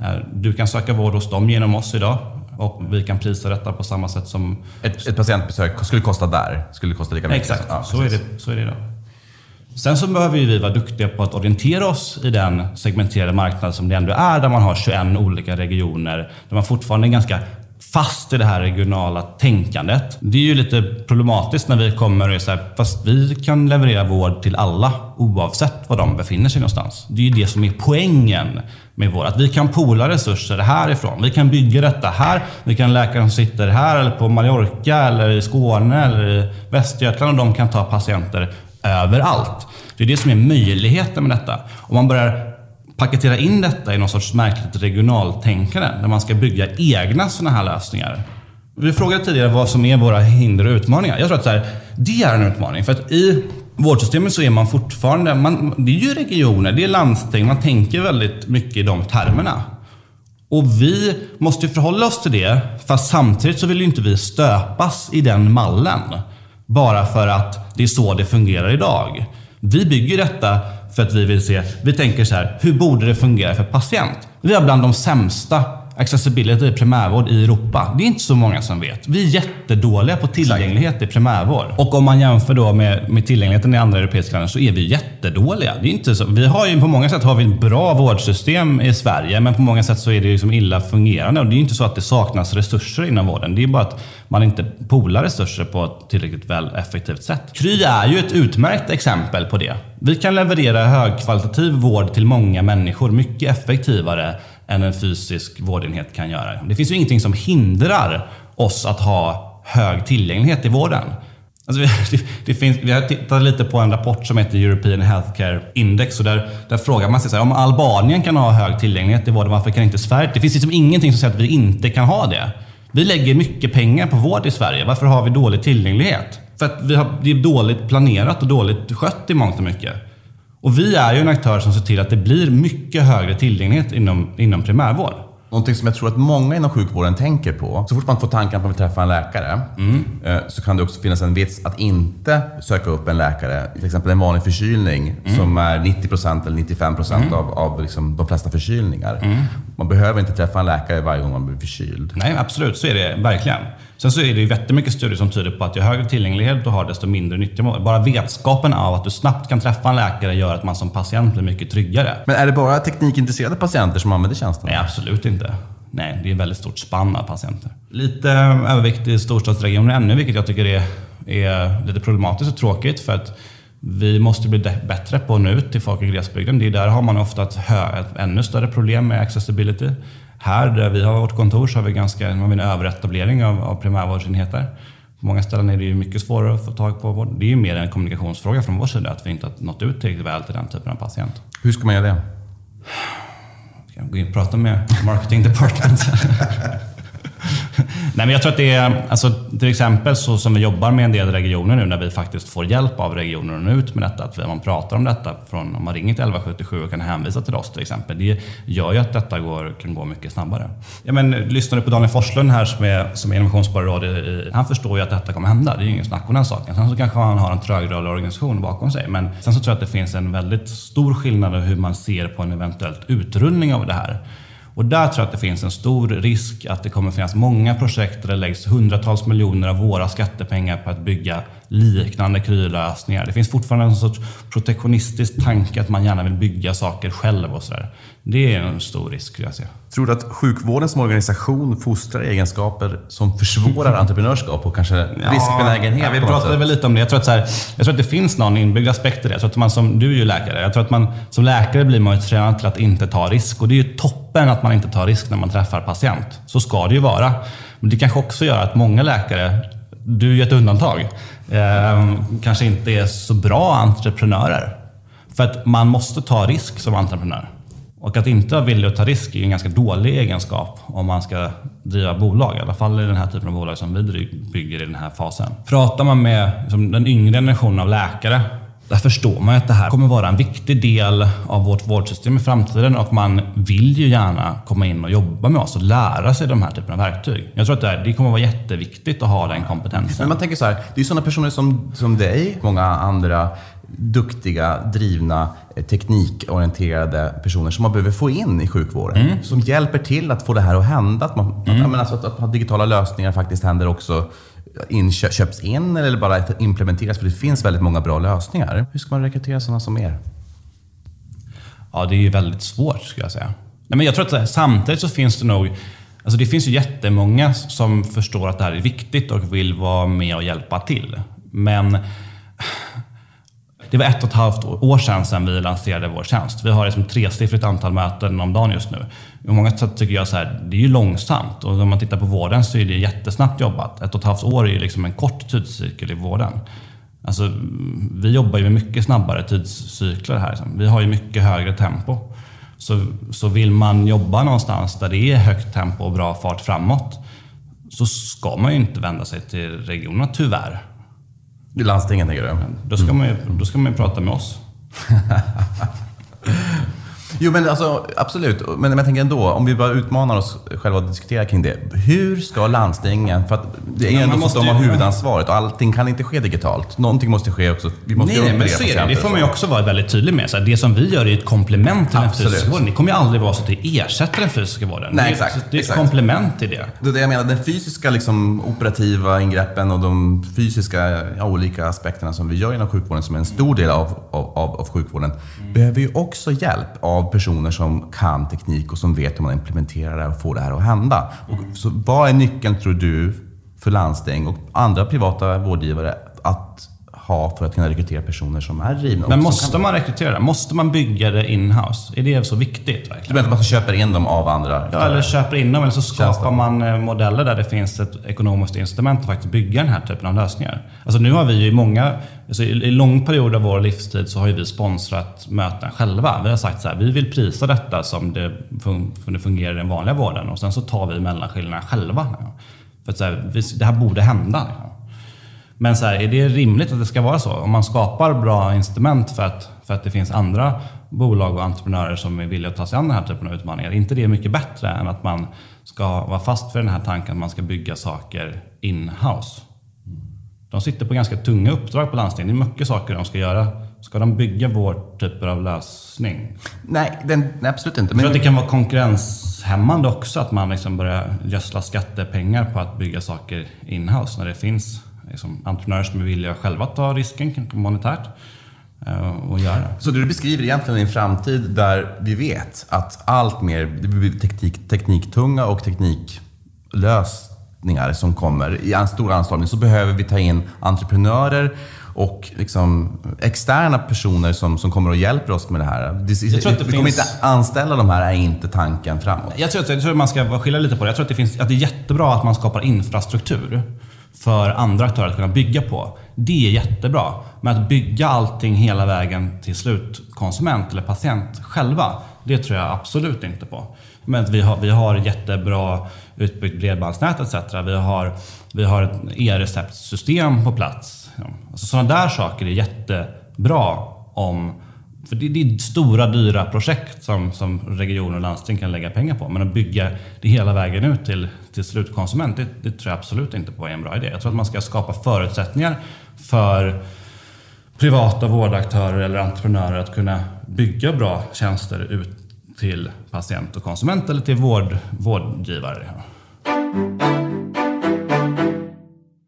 Eh, du kan söka vård hos dem genom oss idag och vi kan prisa detta på samma sätt som... Ett, ett patientbesök skulle kosta där? Skulle kosta lika mycket? Exakt, ja, så, är det, så är det idag. Sen så behöver vi vara duktiga på att orientera oss i den segmenterade marknad som det ändå är, där man har 21 olika regioner, där man fortfarande är ganska fast i det här regionala tänkandet. Det är ju lite problematiskt när vi kommer och är så här, fast vi kan leverera vård till alla oavsett var de befinner sig någonstans. Det är ju det som är poängen med vård, att vi kan pola resurser härifrån. Vi kan bygga detta här. Vi kan läkare som sitter här eller på Mallorca eller i Skåne eller i Västergötland och de kan ta patienter överallt. Det är det som är möjligheten med detta. Om man börjar paketera in detta i någon sorts märkligt regionaltänkande där man ska bygga egna sådana här lösningar. Vi frågade tidigare vad som är våra hinder och utmaningar. Jag tror att så här, det är en utmaning. För att i vårdsystemet så är man fortfarande, man, det är ju regioner, det är landsting, man tänker väldigt mycket i de termerna. Och vi måste förhålla oss till det, fast samtidigt så vill ju inte vi stöpas i den mallen. Bara för att det är så det fungerar idag. Vi bygger detta för att vi vill se, vi tänker så här, hur borde det fungera för patient? Vi har bland de sämsta accessibility i primärvård i Europa. Det är inte så många som vet. Vi är jättedåliga på tillgänglighet i primärvård. Och om man jämför då med, med tillgängligheten i andra europeiska länder så är vi jättedåliga. Det är inte så, vi har ju på många sätt har vi ett bra vårdsystem i Sverige, men på många sätt så är det liksom illa fungerande. Och det är inte så att det saknas resurser inom vården. Det är bara att man inte polar resurser på ett tillräckligt väl effektivt sätt. Kry är ju ett utmärkt exempel på det. Vi kan leverera högkvalitativ vård till många människor mycket effektivare än en fysisk vårdenhet kan göra. Det finns ju ingenting som hindrar oss att ha hög tillgänglighet i vården. Alltså det, (laughs) det finns, vi har tittat lite på en rapport som heter European Healthcare Index och där, där frågar man sig så här, om Albanien kan ha hög tillgänglighet i vården, varför kan inte Sverige? Det finns liksom ingenting som säger att vi inte kan ha det. Vi lägger mycket pengar på vård i Sverige. Varför har vi dålig tillgänglighet? För att vi har, det är dåligt planerat och dåligt skött i mångt och mycket. Och vi är ju en aktör som ser till att det blir mycket högre tillgänglighet inom, inom primärvård. Någonting som jag tror att många inom sjukvården tänker på. Så fort man får tanken på att träffa en läkare mm. så kan det också finnas en vits att inte söka upp en läkare. Till exempel en vanlig förkylning mm. som är 90% eller 95% mm. av, av liksom de flesta förkylningar. Mm. Man behöver inte träffa en läkare varje gång man blir förkyld. Nej, absolut. Så är det verkligen. Sen så är det ju jättemycket studier som tyder på att ju högre tillgänglighet du har, desto mindre nytta Bara vetskapen av att du snabbt kan träffa en läkare gör att man som patient blir mycket tryggare. Men är det bara teknikintresserade patienter som använder tjänsten? Nej, absolut inte. Nej, det är ett väldigt stort spann av patienter. Lite övervikt i storstadsregioner ännu, vilket jag tycker är, är lite problematiskt och tråkigt. för att vi måste bli bättre på att nå ut till folk i glesbygden. Det är där har man ofta ett, hö, ett ännu större problem med accessibility. Här där vi har vårt kontor så har vi, ganska, har vi en överetablering av, av primärvårdsenheter. På många ställen är det ju mycket svårare att få tag på vård. Det är ju mer en kommunikationsfråga från vår sida, att vi inte har nått ut tillräckligt väl till den typen av patient. Hur ska man göra det? Ska jag gå in och prata med marketing department? (laughs) Nej, men jag tror att det är, alltså, till exempel så som vi jobbar med en del regioner nu när vi faktiskt får hjälp av regioner att nå ut med detta. Att man pratar om detta, från, om man ringer till 1177 och kan hänvisa till oss till exempel. Det gör ju att detta går, kan gå mycket snabbare. Ja, men, lyssnar du på Daniel Forslund här som är, som är innovationsborgarråd, han förstår ju att detta kommer hända. Det är ju ingen snack om den saken. Sen så kanske han har en trögrörlig organisation bakom sig. Men sen så tror jag att det finns en väldigt stor skillnad i hur man ser på en eventuellt utrullning av det här. Och där tror jag att det finns en stor risk att det kommer finnas många projekt där det läggs hundratals miljoner av våra skattepengar på att bygga liknande krylösningar. Det finns fortfarande en sorts protektionistisk tanke att man gärna vill bygga saker själv och sådär. Det är en stor risk skulle jag säga. Tror du att sjukvården som organisation fostrar egenskaper som försvårar (laughs) entreprenörskap och kanske ja, riskbenägenhet? Ja, vi pratade väl lite om det. Jag tror, att här, jag tror att det finns någon inbyggd aspekt i det. Jag tror att man som, du är ju läkare. Jag tror att man som läkare blir man ju tränad till att inte ta risk. Och det är ju toppen att man inte tar risk när man träffar patient. Så ska det ju vara. Men det kanske också gör att många läkare du är ju ett undantag, eh, kanske inte är så bra entreprenörer. För att man måste ta risk som entreprenör. Och att inte vara villig att ta risk är en ganska dålig egenskap om man ska driva bolag. I alla fall i den här typen av bolag som vi bygger i den här fasen. Pratar man med liksom, den yngre generationen av läkare där förstår man att det här kommer vara en viktig del av vårt vårdsystem i framtiden och man vill ju gärna komma in och jobba med oss och lära sig de här typerna av verktyg. Jag tror att det, här, det kommer vara jätteviktigt att ha den kompetensen. Men man tänker så här, det är ju sådana personer som, som dig, många andra duktiga, drivna, eh, teknikorienterade personer som man behöver få in i sjukvården. Mm. Som hjälper till att få det här att hända. Att, man, mm. att, alltså att, att digitala lösningar faktiskt händer också inköps köps in eller bara implementeras? För det finns väldigt många bra lösningar. Hur ska man rekrytera sådana som er? Ja, det är ju väldigt svårt skulle jag säga. Nej, men jag tror att samtidigt så finns det nog Alltså det finns ju jättemånga som förstår att det här är viktigt och vill vara med och hjälpa till. Men det var ett och ett halvt år sedan, sedan vi lanserade vår tjänst. Vi har liksom tresiffrigt antal möten om dagen just nu. På många sätt tycker jag så här, det är ju långsamt och om man tittar på vården så är det jättesnabbt jobbat. Ett och ett halvt år är ju liksom en kort tidscykel i vården. Alltså, vi jobbar ju med mycket snabbare tidscykler här. Vi har ju mycket högre tempo. Så, så vill man jobba någonstans där det är högt tempo och bra fart framåt så ska man ju inte vända sig till regionerna, tyvärr. I landstingen tänker du? Då ska, man ju, då ska man ju prata med oss. (laughs) Jo, men alltså, absolut. Men jag tänker ändå, om vi bara utmanar oss själva att diskutera kring det. Hur ska landstingen, för att det är ju ändå så att de har huvudansvaret och allting kan inte ske digitalt. Någonting måste ske också. Vi måste Nej, men så är det. Det får man ju också vara väldigt tydlig med. Så det som vi gör är ett komplement till den fysiska vården. Det kommer ju aldrig vara så att det ersätter den fysiska vården. Nej, exakt. Det är ett komplement till det. Det är det jag menar. Den fysiska liksom, operativa ingreppen och de fysiska ja, olika aspekterna som vi gör inom sjukvården, som är en stor del av, av, av sjukvården, mm. behöver ju också hjälp av personer som kan teknik och som vet hur man implementerar det och får det här att hända. Och, så vad är nyckeln, tror du, för landsting och andra privata vårdgivare att ha för att kunna rekrytera personer som är drivna. Men måste man rekrytera? Måste man bygga det in-house? Är det så viktigt? Verkligen? Du menar att man köper in dem av andra? Ja, eller köper in dem eller så skapar man eh, modeller där det finns ett ekonomiskt instrument att faktiskt bygga den här typen av lösningar. Alltså nu har vi ju i många, alltså i lång period av vår livstid så har vi sponsrat möten själva. Vi har sagt så här, vi vill prisa detta som det, det fungerar i den vanliga vården och sen så tar vi mellanskillnaderna själva. För att så här, det här borde hända. Men så här, är det rimligt att det ska vara så? Om man skapar bra instrument för att, för att det finns andra bolag och entreprenörer som är villiga att ta sig an den här typen av utmaningar. Är inte det mycket bättre än att man ska vara fast för den här tanken att man ska bygga saker in-house? De sitter på ganska tunga uppdrag på landstingen. Det är mycket saker de ska göra. Ska de bygga vår typ av lösning? Nej, den, nej absolut inte. Jag tror att det kan vara konkurrenshämmande också att man liksom börjar gödsla skattepengar på att bygga saker in-house när det finns liksom, entreprenörer som är villiga själva ta risken, kanske monetärt, eh, och göra. Så det du beskriver egentligen en framtid där vi vet att allt mer teknik, tekniktunga och tekniklösningar som kommer i en stor anstormning så behöver vi ta in entreprenörer och liksom externa personer som, som kommer och hjälper oss med det här. Det, jag tror att det vi kommer inte anställa de här, är inte tanken framåt. Jag tror, att, jag tror att man ska skilja lite på det. Jag tror att det, finns, att det är jättebra att man skapar infrastruktur för andra aktörer att kunna bygga på. Det är jättebra. Men att bygga allting hela vägen till slutkonsument eller patient själva, det tror jag absolut inte på. Men vi har, vi har jättebra utbyggt bredbandsnät etc. Vi har, vi har ett e-receptsystem på plats. Alltså sådana där saker är jättebra om för det, det, är stora dyra projekt som, som regioner och landsting kan lägga pengar på. Men att bygga det hela vägen ut till, till slutkonsument, det, det tror jag absolut inte på är en bra idé. Jag tror att man ska skapa förutsättningar för privata vårdaktörer eller entreprenörer att kunna bygga bra tjänster ut till patient och konsument eller till vård, vårdgivare.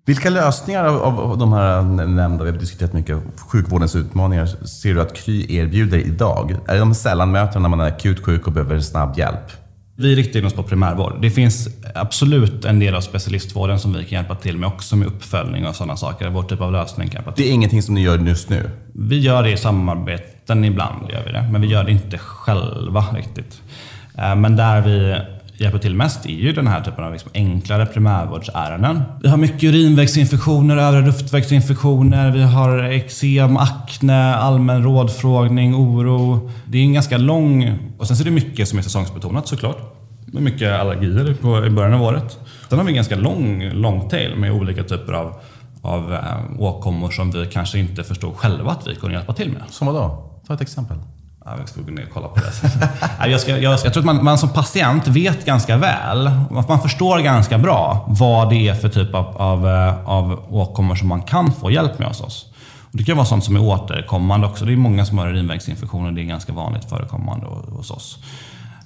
Vilka lösningar av, av de här nämnda, vi har diskuterat mycket, sjukvårdens utmaningar, ser du att Kry erbjuder idag? Är det de sällanmötena när man är akut sjuk och behöver snabb hjälp? Vi riktar in oss på primärvård. Det finns absolut en del av specialistvården som vi kan hjälpa till med också med uppföljning och sådana saker. Vår typ av lösning kan hjälpa till. Det är ingenting som ni gör just nu? Vi gör det i samarbeten ibland, gör vi det. men vi gör det inte själva riktigt. Eh, men där vi hjälper till mest är ju den här typen av liksom enklare primärvårdsärenden. Vi har mycket urinvägsinfektioner, övre luftvägsinfektioner, vi har eksem, akne, allmän rådfrågning, oro. Det är en ganska lång... Och sen så är det mycket som är säsongsbetonat såklart. Med mycket allergier på, i början av året. Sen har vi en ganska lång long tail med olika typer av, av eh, åkommor som vi kanske inte förstod själva att vi kunde hjälpa till med. Som vadå? Ta ett exempel. Jag ska gå ner och kolla på det. (laughs) jag, ska, jag, jag tror att man, man, som patient vet ganska väl, man förstår ganska bra vad det är för typ av, av, eh, av åkommor som man kan få hjälp med hos oss. Och det kan vara sånt som är återkommande också. Det är många som har urinvägsinfektioner, det är ganska vanligt förekommande hos oss.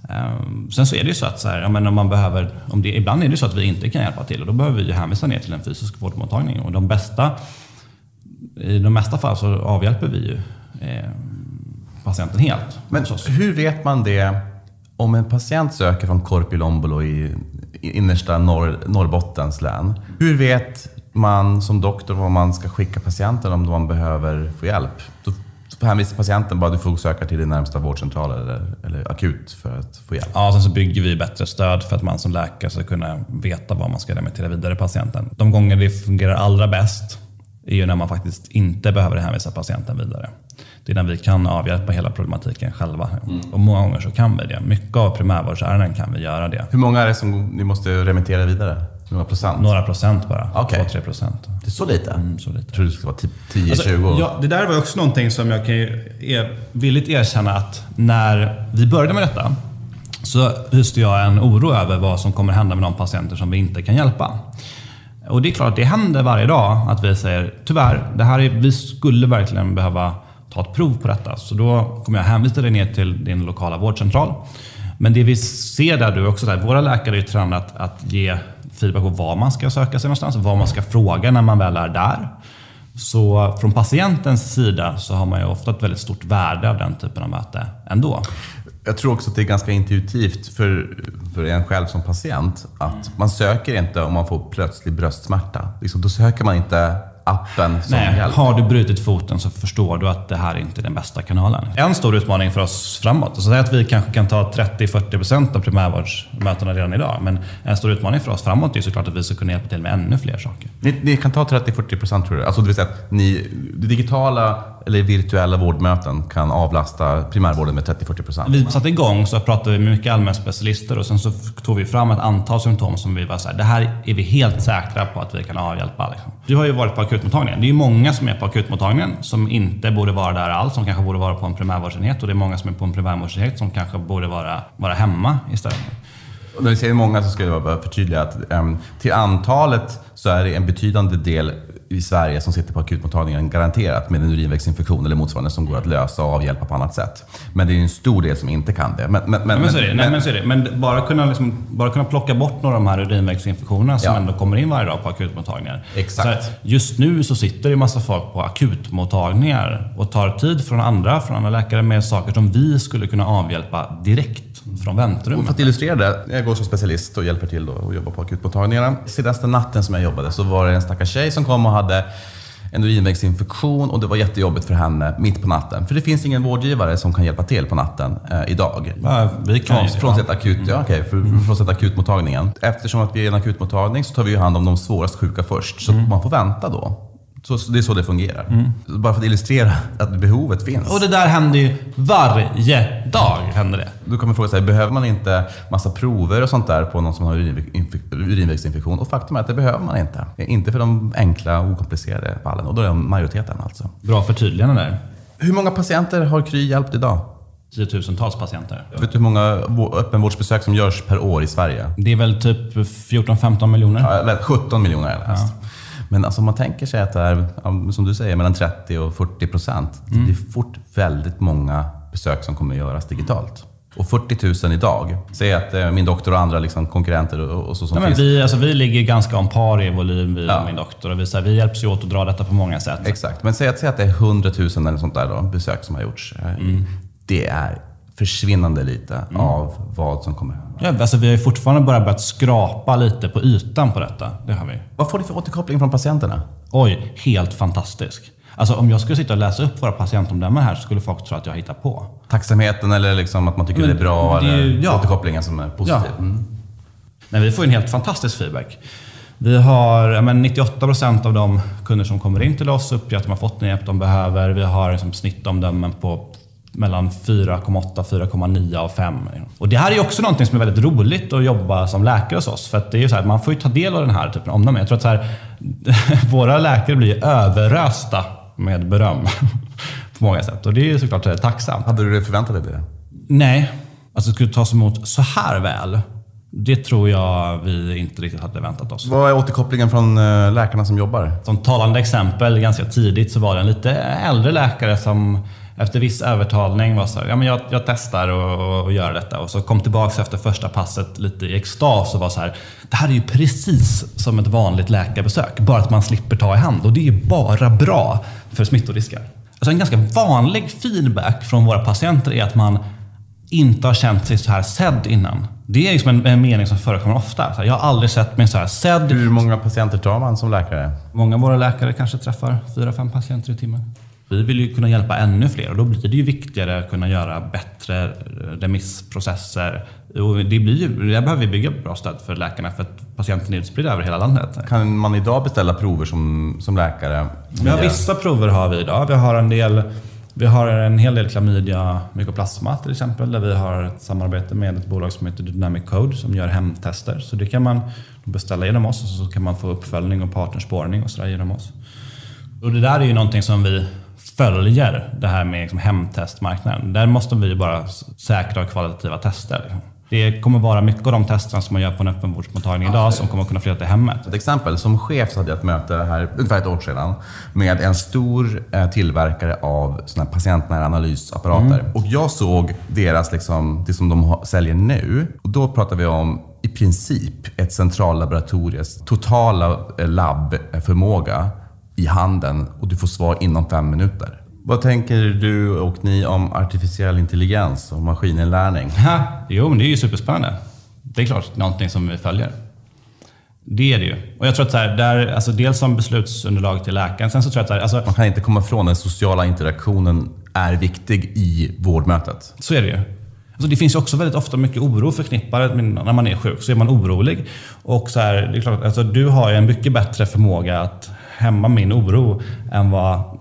Um, sen så är det ju så att så här, menar, om man behöver, om det, ibland är det så att vi inte kan hjälpa till och då behöver vi hänvisa ner till en fysisk vårdmottagning. Och de bästa, I de mesta fall så avhjälper vi ju eh, patienten helt. Men hur vet man det om en patient söker från Korpilombolo i innersta norr, Norrbottens län? Hur vet man som doktor vad man ska skicka patienten om man behöver få hjälp? Då hänvisar patienten bara du får söka till din närmsta vårdcentral eller, eller akut för att få hjälp. Ja, sen så bygger vi bättre stöd för att man som läkare ska kunna veta vad man ska remittera vidare patienten. De gånger det fungerar allra bäst är ju när man faktiskt inte behöver hänvisa patienten vidare. Det är när vi kan avhjälpa hela problematiken själva. Mm. Och många gånger så kan vi det. Mycket av primärvårdsärenden kan vi göra det. Hur många är det som ni måste remittera vidare? Några procent? Några procent bara. Okay. 2-3 procent. Det är så lite? Mm, så lite. Jag trodde det skulle vara 10-20. Alltså, ja, det där var också någonting som jag kan er, villigt erkänna att när vi började med detta så hyste jag en oro över vad som kommer hända med de patienter som vi inte kan hjälpa. Och det är klart att det händer varje dag att vi säger tyvärr, det här är, vi skulle verkligen behöva ta ett prov på detta. Så då kommer jag hänvisa dig ner till din lokala vårdcentral. Men det vi ser där är också, där, våra läkare är tränade att, att ge feedback på var man ska söka sig någonstans, vad man ska fråga när man väl är där. Så från patientens sida så har man ju ofta ett väldigt stort värde av den typen av möte ändå. Jag tror också att det är ganska intuitivt för, för en själv som patient att man söker inte om man får plötslig bröstsmärta. Liksom, då söker man inte appen som Nej, hjälp. Har du brutit foten så förstår du att det här är inte är den bästa kanalen. En stor utmaning för oss framåt, så att vi kanske kan ta 30-40% av primärvårdsmötena redan idag. Men en stor utmaning för oss framåt är såklart att vi ska kunna hjälpa till med ännu fler saker. Ni, ni kan ta 30-40% tror du? Alltså det vill säga att ni, det digitala eller virtuella vårdmöten kan avlasta primärvården med 30-40%? Vi satte igång så pratade vi med mycket allmänspecialister och sen så tog vi fram ett antal symptom som vi var så här, det här är vi helt säkra på att vi kan avhjälpa. Liksom. Du har ju varit på akutmottagningen. Det är många som är på akutmottagningen som inte borde vara där alls, som kanske borde vara på en primärvårdsenhet och det är många som är på en primärvårdsenhet som kanske borde vara, vara hemma istället. när vi säger många så ska jag bara förtydliga att um, till antalet så är det en betydande del i Sverige som sitter på akutmottagningen garanterat med en urinvägsinfektion eller motsvarande som går att lösa och avhjälpa på annat sätt. Men det är en stor del som inte kan det. Men, men, men, men, så är det. Nej, men, så är det. men bara, kunna liksom, bara kunna plocka bort några av de här urinvägsinfektionerna som ja. ändå kommer in varje dag på akutmottagningar. Exakt. Så just nu så sitter det en massa folk på akutmottagningar och tar tid från andra, från andra läkare med saker som vi skulle kunna avhjälpa direkt från väntrummet. Och för att illustrera det, jag går som specialist och hjälper till då och jobbar på akutmottagningarna. Senaste natten som jag jobbade så var det en stackars tjej som kom och hade en urinvägsinfektion och det var jättejobbigt för henne mitt på natten. För det finns ingen vårdgivare som kan hjälpa till på natten eh, idag. Ja, vi kan från, frånsett akut, ja, okay, för, mm. akutmottagningen. Eftersom att vi är en akutmottagning så tar vi hand om de svårast sjuka först. Så mm. man får vänta då. Så, det är så det fungerar. Mm. Bara för att illustrera att behovet finns. Och det där händer ju varje dag. Händer det. Då kommer frågan, sig, behöver man inte massa prover och sånt där på någon som har urinvägsinfektion? Och faktum är att det behöver man inte. Inte för de enkla okomplicerade fallen. Och då är det majoriteten alltså. Bra förtydligande där. Hur många patienter har Kry hjälpt idag? Tiotusentals patienter. Vet du hur många öppenvårdsbesök som görs per år i Sverige? Det är väl typ 14-15 miljoner? Ja, 17 miljoner har jag läst. Ja. Men alltså, om man tänker sig att det är, som du säger, mellan 30 och 40 procent. Mm. Det är fort väldigt många besök som kommer att göras digitalt. Och 40 000 idag. Säg att eh, min doktor och andra liksom konkurrenter och, och så som Nej, finns. Vi, alltså, vi ligger ganska om par i volym, vi ja. och min doktor. Och vi, så här, vi hjälps ju åt att dra detta på många sätt. Exakt. Men säg att, säg att det är 100 000 eller sånt där då, besök som har gjorts. Mm. Det är försvinnande lite mm. av vad som kommer Ja, alltså vi har ju fortfarande bara börjat skrapa lite på ytan på detta. Det har vi. Vad får du för återkoppling från patienterna? Oj, helt fantastisk. Alltså om jag skulle sitta och läsa upp våra patientomdömen här så skulle folk tro att jag hittar på. Tacksamheten eller liksom att man tycker Men, det är bra? Det, eller ja. återkopplingen som är positiv? Ja. Mm. Nej, vi får en helt fantastisk feedback. Vi har men 98% av de kunder som kommer in till oss uppger att de har fått den hjälp de behöver. Vi har liksom snittomdömen på mellan 4,8 4,9 av 5. Och det här är också någonting som är väldigt roligt att jobba som läkare hos oss. För att det är ju så här, man får ju ta del av den här typen av omdömen. Jag tror att så här, (laughs) våra läkare blir överrösta med beröm (laughs) på många sätt. Och det är ju såklart tacksamt. Hade du förväntat dig det? Nej, alltså det skulle tas emot så här väl. Det tror jag vi inte riktigt hade väntat oss. Vad är återkopplingen från eh, läkarna som jobbar? Som talande exempel, ganska tidigt så var det en lite äldre läkare som efter viss övertalning var så här, ja men jag, jag testar och, och, och gör detta. Och så kom tillbaka efter första passet lite i extas och var så här, det här är ju precis som ett vanligt läkarbesök, bara att man slipper ta i hand. Och det är ju bara bra för smittorisker. Alltså en ganska vanlig feedback från våra patienter är att man inte har känt sig så här sedd innan. Det är liksom en, en mening som förekommer ofta. jag har aldrig sett mig så här sedd. Hur många patienter tar man som läkare? Många av våra läkare kanske träffar fyra, fem patienter i timmen. Vi vill ju kunna hjälpa ännu fler och då blir det ju viktigare att kunna göra bättre remissprocesser. Och det blir ju, där behöver vi bygga bra stöd för läkarna för att patienten är utspridd över hela landet. Kan man idag beställa prover som, som läkare? Ja, vissa prover har vi idag. Vi har en del vi har en hel del klamydia mykoplasma till exempel där vi har ett samarbete med ett bolag som heter Dynamic Code som gör hemtester. Så det kan man beställa genom oss och så kan man få uppföljning och partnerspårning och sådär genom oss. Och det där är ju någonting som vi följer det här med liksom hemtestmarknaden. Där måste vi bara säkra kvalitativa tester. Liksom. Det kommer vara mycket av de testerna som man gör på en öppenvårdsmottagning idag som kommer kunna flytta till hemmet. Ett exempel, som chef så hade jag ett möte här ungefär ett år sedan med en stor eh, tillverkare av såna patientnära analysapparater. Mm. Och jag såg deras, liksom, det som de säljer nu. Och då pratar vi om i princip ett centrallaboratoriets totala eh, labbförmåga i handen och du får svar inom fem minuter. Vad tänker du och ni om artificiell intelligens och maskininlärning? (laughs) Ha, jo, men det är ju superspännande. Det är klart någonting som vi följer. Det är det ju. Och jag tror att så här, där, alltså dels som beslutsunderlag till läkaren. Sen så tror jag att så här, alltså, Man kan inte komma ifrån den sociala interaktionen är viktig i vårdmötet. Så är det ju. Alltså det finns ju också väldigt ofta mycket oro förknippat när man är sjuk. Så är man orolig. Och så här, det är klart, alltså, du har ju en mycket bättre förmåga att hämma min oro än vad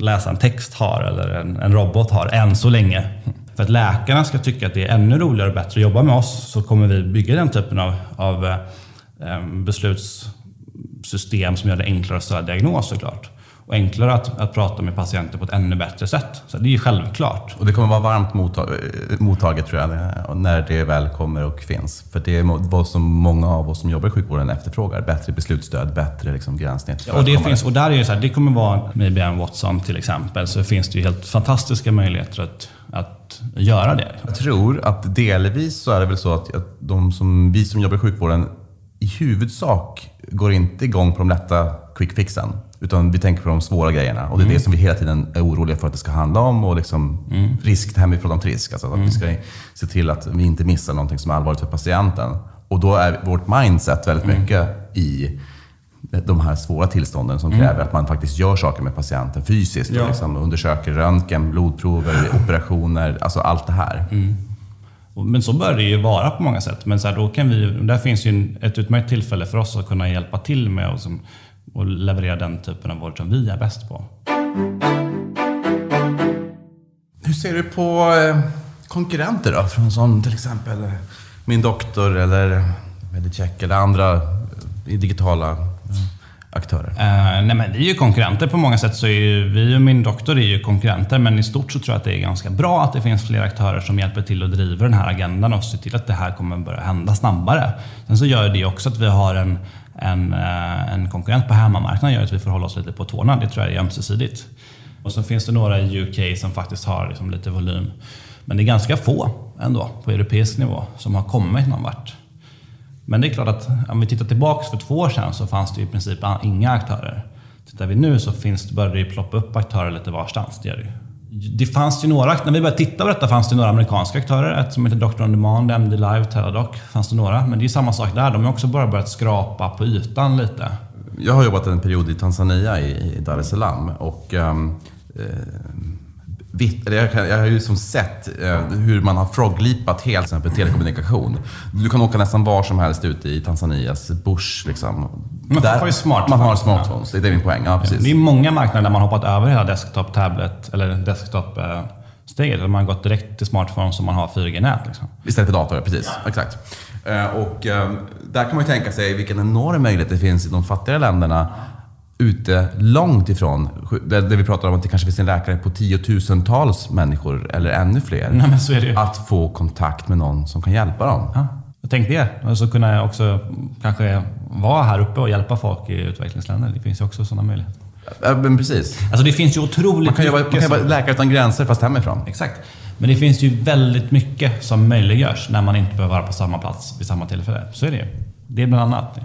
läsa en text har eller en, en robot har, än så länge. För att läkarna ska tycka att det är ännu roligare och bättre att jobba med oss så kommer vi bygga den typen av, av eh, beslutssystem som gör det enklare att ställa diagnos såklart och enklare att, att prata med patienter på ett ännu bättre sätt. Så det är ju självklart. Och det kommer vara varmt mottag mottaget tror jag, när det väl kommer och finns. För det är vad som många av oss som jobbar i sjukvården efterfrågar. Bättre beslutsstöd, bättre liksom gränssnitt. Ja, och det, finns, och där är ju så här, det kommer vara med IBM Watson till exempel, så finns det ju helt fantastiska möjligheter att, att göra det. Jag tror att delvis så är det väl så att, att de som, vi som jobbar i sjukvården i huvudsak går inte igång på de lätta quick fixen. Utan vi tänker på de svåra grejerna. Och det är mm. det som vi hela tiden är oroliga för att det ska handla om. Och liksom mm. risk, det här med att om trisk. Alltså att mm. vi ska se till att vi inte missar någonting som är allvarligt för patienten. Och då är vårt mindset väldigt mm. mycket i de här svåra tillstånden som mm. kräver att man faktiskt gör saker med patienten fysiskt. Ja. Och liksom undersöker röntgen, blodprover, operationer, alltså allt det här. Mm. Men så bör det ju vara på många sätt. Men så här, då kan vi, där finns ju ett utmärkt tillfälle för oss att kunna hjälpa till med och, som, och leverera den typen av vård som vi är bäst på. Hur ser du på eh, konkurrenter då? Från som till exempel eh, Min Doktor eller Medicheck eller andra eh, digitala aktörer? Uh, nej men vi är ju konkurrenter på många sätt. Så är ju, vi och min doktor är ju konkurrenter, men i stort så tror jag att det är ganska bra att det finns fler aktörer som hjälper till att driva den här agendan och se till att det här kommer börja hända snabbare. Sen så gör det också att vi har en, en, eh, en konkurrent på hemmamarknaden gör att vi får hålla oss lite på tårna. Det tror jag är ömsesidigt. Och så finns det några i UK som faktiskt har liksom lite volym. Men det är ganska få ändå på europeisk nivå som har kommit någon vart. Men det är klart att om vi tittar tillbaka för två år sedan så fanns det i princip inga aktörer. Tittar vi nu så finns det, börjar det ploppa upp aktörer lite varstans. Det, gör det. ju det fanns ju några, när vi började titta på detta fanns det några amerikanska aktörer. Ett som heter Dr. On Demand, MD Live, Teladoc. fanns det några. Men det är samma sak där. De har också bara börjat skrapa på ytan lite. Jag har jobbat en period i Tanzania i Dar es Salaam och um, vitt, jag, kan, jag har ju liksom sett eh, hur man har froglipat helt, till exempel telekommunikation. Du kan åka nästan var som helst ute i Tanzanias bush. Liksom. Men folk har ju smartphones. Man har smartphones, det är min poäng. Ja, precis. Det är många marknader där man hoppat över hela desktop, tablet eller desktop-steget. Man har gått direkt till smartphone som man har 4G-nät. Liksom. Istället för dator, precis. Exakt. Eh, Och eh, där kan man ju tänka sig vilken enorm möjlighet det finns i de fattigare länderna ute långt ifrån, där vi pratar om att det kanske finns en läkare på tiotusentals människor eller ännu fler. Nej. Att få kontakt med någon som kan hjälpa dem. Ja, jag tänkte det. Och så kunna jag också kanske vara här uppe och hjälpa folk i utvecklingsländer. Det finns ju också sådana möjligheter. Ja, men precis. Alltså det finns ju otroligt Man kan vara, man kan vara läkare utan gränser fast hemifrån. Exakt. Men det finns ju väldigt mycket som möjliggörs när man inte behöver vara på samma plats vid samma tillfälle. Så är det ju. Det är bland annat. Ja.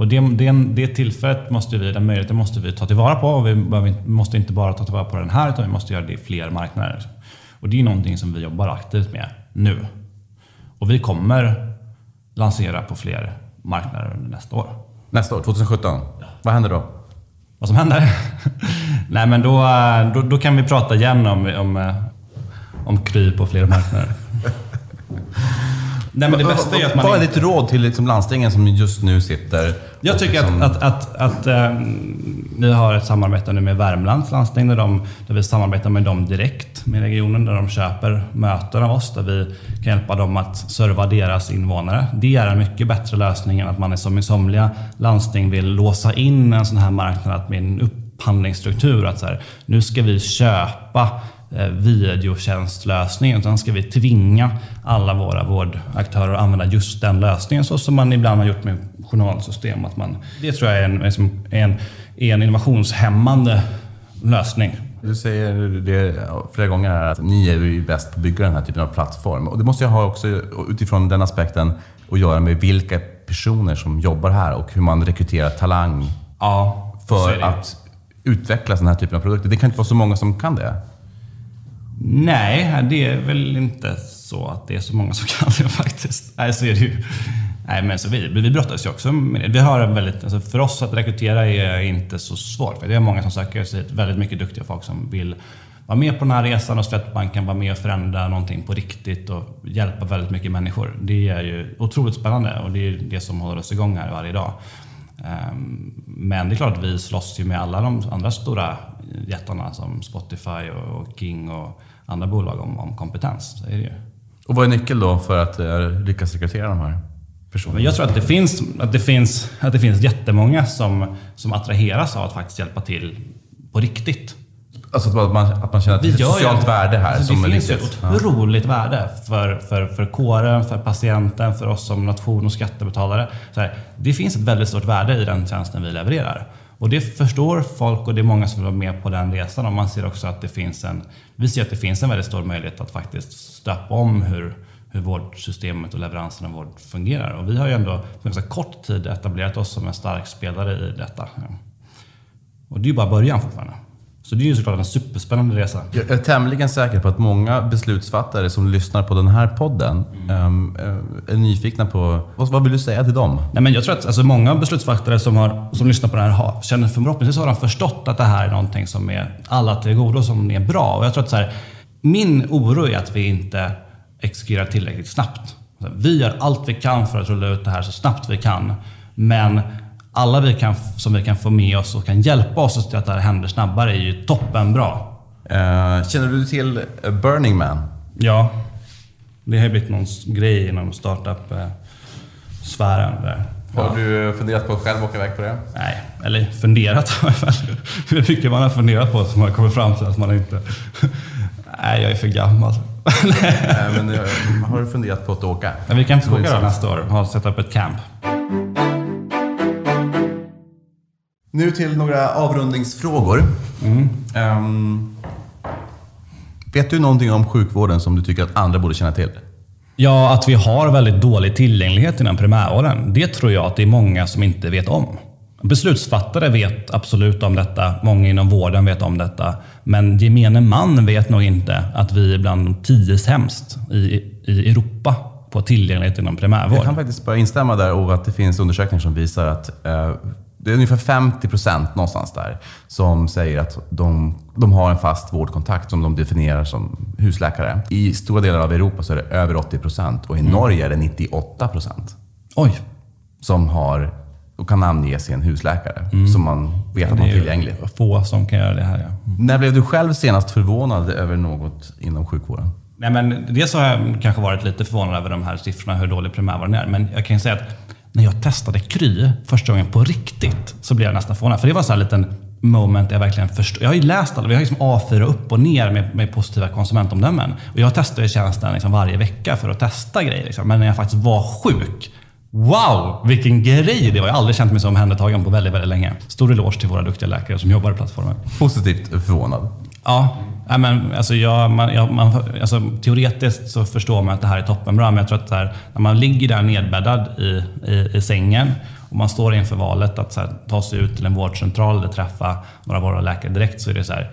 Och det, det, det tillfället måste vi, den möjligheten måste vi ta tillvara på. Och vi måste inte bara ta tillvara på den här, utan vi måste göra det i fler marknader. Och det är någonting som vi jobbar aktivt med nu. Och vi kommer lansera på fler marknader under nästa år. Nästa år, 2017. Vad händer då? Vad som händer? (laughs) Nej men då, då, då kan vi prata igen om, om, om Kry på fler marknader. (laughs) Nej men det bästa är att man... Vad är ditt råd till liksom landstingen som just nu sitter... Jag tycker liksom- att, att, att, att eh, vi har ett samarbete nu med Värmlands landsting där, de, där vi samarbetar med dem direkt med regionen där de köper möten av oss där vi kan hjälpa dem att serva deras invånare. Det är en mycket bättre lösning än att man är som i somliga landsting vill låsa in en sån här marknad att med en upphandlingsstruktur. Att så här, nu ska vi köpa eh, videotjänstlösningen. Utan ska vi tvinga alla våra vårdaktörer att använda just den lösningen så som man ibland har gjort med journalsystem. Att man, det tror jag är en, är som- är en, en innovationshämmande lösning. Du säger det flera gånger här att ni är ju bäst på att bygga den här typen av plattform. Och det måste jag ha också utifrån den aspekten att göra med vilka personer som jobbar här och hur man rekryterar talang Ja, för att utveckla den här typen av produkter. Det kan inte vara så många som kan det. Nej, det är väl inte så att det är så många som (laughs) kan det faktiskt. Nej, så är det ju. Nej, men så vi, vi brottas ju också med det. Vi har en väldigt, alltså för oss att rekrytera är inte så svårt. För det är många som söker sig hit, väldigt mycket duktiga folk som vill vara med på den här resan och Swedbanken vara med och förändra någonting på riktigt och hjälpa väldigt mycket människor. Det är ju otroligt spännande och det är det som håller oss igång här varje dag. Ehm, men det är klart att vi slåss ju med alla de andra stora jättarna som Spotify och King och andra bolag om, om kompetens. Så är det ju. Och vad är nyckeln då för att eh, lyckas rekrytera de här personerna? Men jag tror att det finns, att det finns, att det finns jättemånga som, som attraheras av att faktiskt hjälpa till på riktigt. Alltså att man, att man känner att det är ett socialt värde här alltså som Det är finns ett otroligt värde för, för, för kåren, för patienten, för oss som nation och skattebetalare. Så här, det finns ett väldigt stort värde i den tjänsten vi levererar. Och det förstår folk och det är många som vill vara med på den resan. Och man ser också att det finns en, vi ser att det finns en väldigt stor möjlighet att faktiskt stöpa om hur, hur vårdsystemet och leveransen av vård fungerar. Och vi har ju ändå på ganska kort tid etablerat oss som en stark spelare i detta. Och det är ju bara början fortfarande. Så det är ju såklart en superspännande resa. Jag är tämligen säker på att många beslutsfattare som lyssnar på den här podden ehm, eh, är nyfikna på... Vad, vill du säga till dem? Nej, men jag tror att alltså, många beslutsfattare som, har, som lyssnar på det här har, känner förhoppningsvis har de förstått att det här är någonting som är alla till godo, som är bra. Och jag tror att så här, min oro är att vi inte exekverar tillräckligt snabbt. Vi gör allt vi kan för att rulla ut det här så snabbt vi kan. Men alla vi kan, som vi kan få med oss och kan hjälpa oss till att det här händer snabbare är ju toppenbra. Eh, känner du till eh, Burning Man? Ja, det har ju blivit någon grej inom startup-sfären. där. Har du funderat på att själv åka iväg på det? Nej, eller funderat i alla fall. Hur mycket man har funderat på som man kommer fram till att man inte... Nej, jag är för gammal. (laughs) Nej, men eh, har du funderat på att åka? Men vi kan Så åka nästa år och sätta upp ett camp. Nu till några avrundningsfrågor. Ehm, vet du någonting om sjukvården som du tycker att andra borde känna till? Ja, att vi har väldigt dålig tillgänglighet inom primärvården. Det tror jag att det är många som inte vet om. Beslutsfattare vet absolut om detta. Många inom vården vet om detta. Men gemene man vet nog inte att vi är bland de tio sämst i, i Europa på tillgänglighet inom primärvård. Jag kan faktiskt bara instämma där och att det finns undersökningar som visar att eh, det är ungefär 50 procent någonstans där som säger att de, de har en fast vårdkontakt som de definierar som husläkare. I stora delar av Europa så är det över 80 procent och i Norge är det 98 procent Oj. som har och kan namnge sin husläkare som man vet att Det man är har ju tillgänglig. få som kan göra det här. Ja. När blev du själv senast förvånad över något inom sjukvården? Nej, men dels har jag kanske varit lite förvånad över de här siffrorna, hur dålig primärvården är. Men jag kan säga att när jag testade Kry första gången på riktigt så blev jag nästan förvånad. För det var en sån här liten moment jag verkligen förstod. Jag har ju läst alla, vi har ju liksom A4 upp och ner med, med positiva konsumentomdömen. Och jag testade tjänsten liksom varje vecka för att testa grejer. Liksom. Men när jag faktiskt var sjuk, Wow, vilken grej det var! Jag har aldrig känt mig så omhändertagen på väldigt, väldigt länge. Stor eloge till våra duktiga läkare som jobbar i plattformen. Positivt förvånad. Ja, nej, men alltså jag, man, jag, man, alltså teoretiskt så förstår man att det här är toppenbra, men jag tror att här, när man ligger där nedbäddad i, i, i sängen och man står inför valet att så här, ta sig ut till en vårdcentral eller träffa några av våra läkare direkt så är det så här,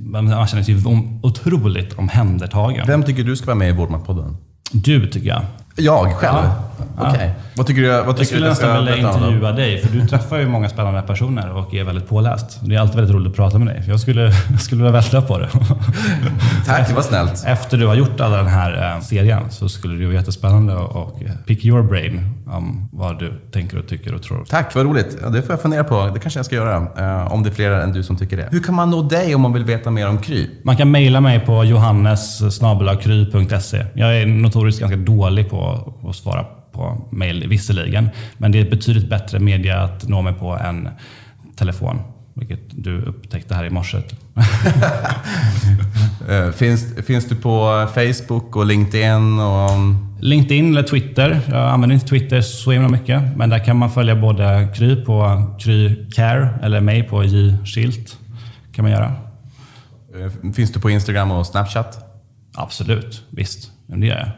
man känner sig om, otroligt omhändertagen. Vem tycker du ska vara med i Vårdmaktpodden? Du tycker jag. Jag själv? Ja. Okej. Vad tycker du vad tycker Jag skulle du nästan vilja intervjua dig, för du träffar ju många spännande personer och är väldigt påläst. Det är alltid väldigt roligt att prata med dig. Jag skulle, jag (laughs) skulle vilja välta på det. (laughs) Tack, det var snällt. Efter du har gjort alla den här eh, serien så skulle det ju vara jättespännande att och pick your brain om vad du tänker och tycker och tror. Tack, vad roligt. Ja, det får jag fundera på. Det kanske jag ska göra. eh, om det är fler än du som tycker det. Hur kan man nå dig om man vill veta mer om Kry? Man kan mejla mig på johannes.kry.se. Jag är notoriskt ganska dålig på att svara på mejl visserligen. Men det är ett betydligt bättre media att nå mig på än telefon. Vilket du upptäckte här i morse. (laughs) Eh, finns, finns du på Facebook och LinkedIn? Och, LinkedIn eller Twitter. Jag använder inte Twitter så himla mycket. Men där kan man följa både Kry på Kry Care eller mig på J Schilt. kan man göra. eh, finns du på Instagram och Snapchat? Absolut, visst. Det gör jag.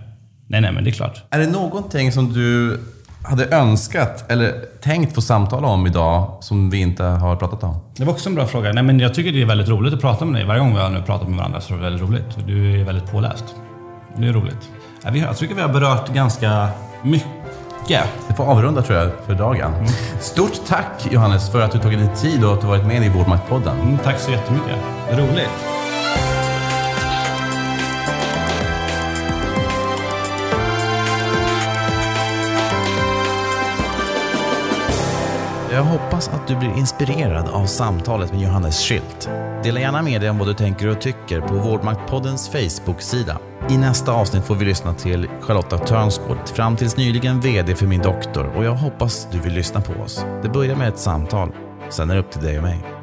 Nej, nej, men det är klart. Är det någonting som du hade önskat eller tänkt få samtala om idag som vi inte har pratat om? Det var också en bra fråga. Nej, men jag tycker det är väldigt roligt att prata med dig. Varje gång vi har nu pratat med varandra så är det väldigt roligt. Du är väldigt påläst. Det är roligt. Jag tycker vi har berört ganska mycket. Vi får avrunda tror jag för dagen. Stort tack Johannes för att du tagit dig tid och att du varit med i Vårdmaktpodden. Mm, tack så jättemycket. Roligt. Jag hoppas att du blir inspirerad av samtalet med Johannes Schilt. Dela gärna med dig om vad du tänker och tycker på Vårdmaktpoddens Facebook-sida. I nästa avsnitt får vi lyssna till Charlotta Törnsgård, fram tills nyligen VD för Min Doktor och jag hoppas du vill lyssna på oss. Det börjar med ett samtal, sen är det upp till dig och mig.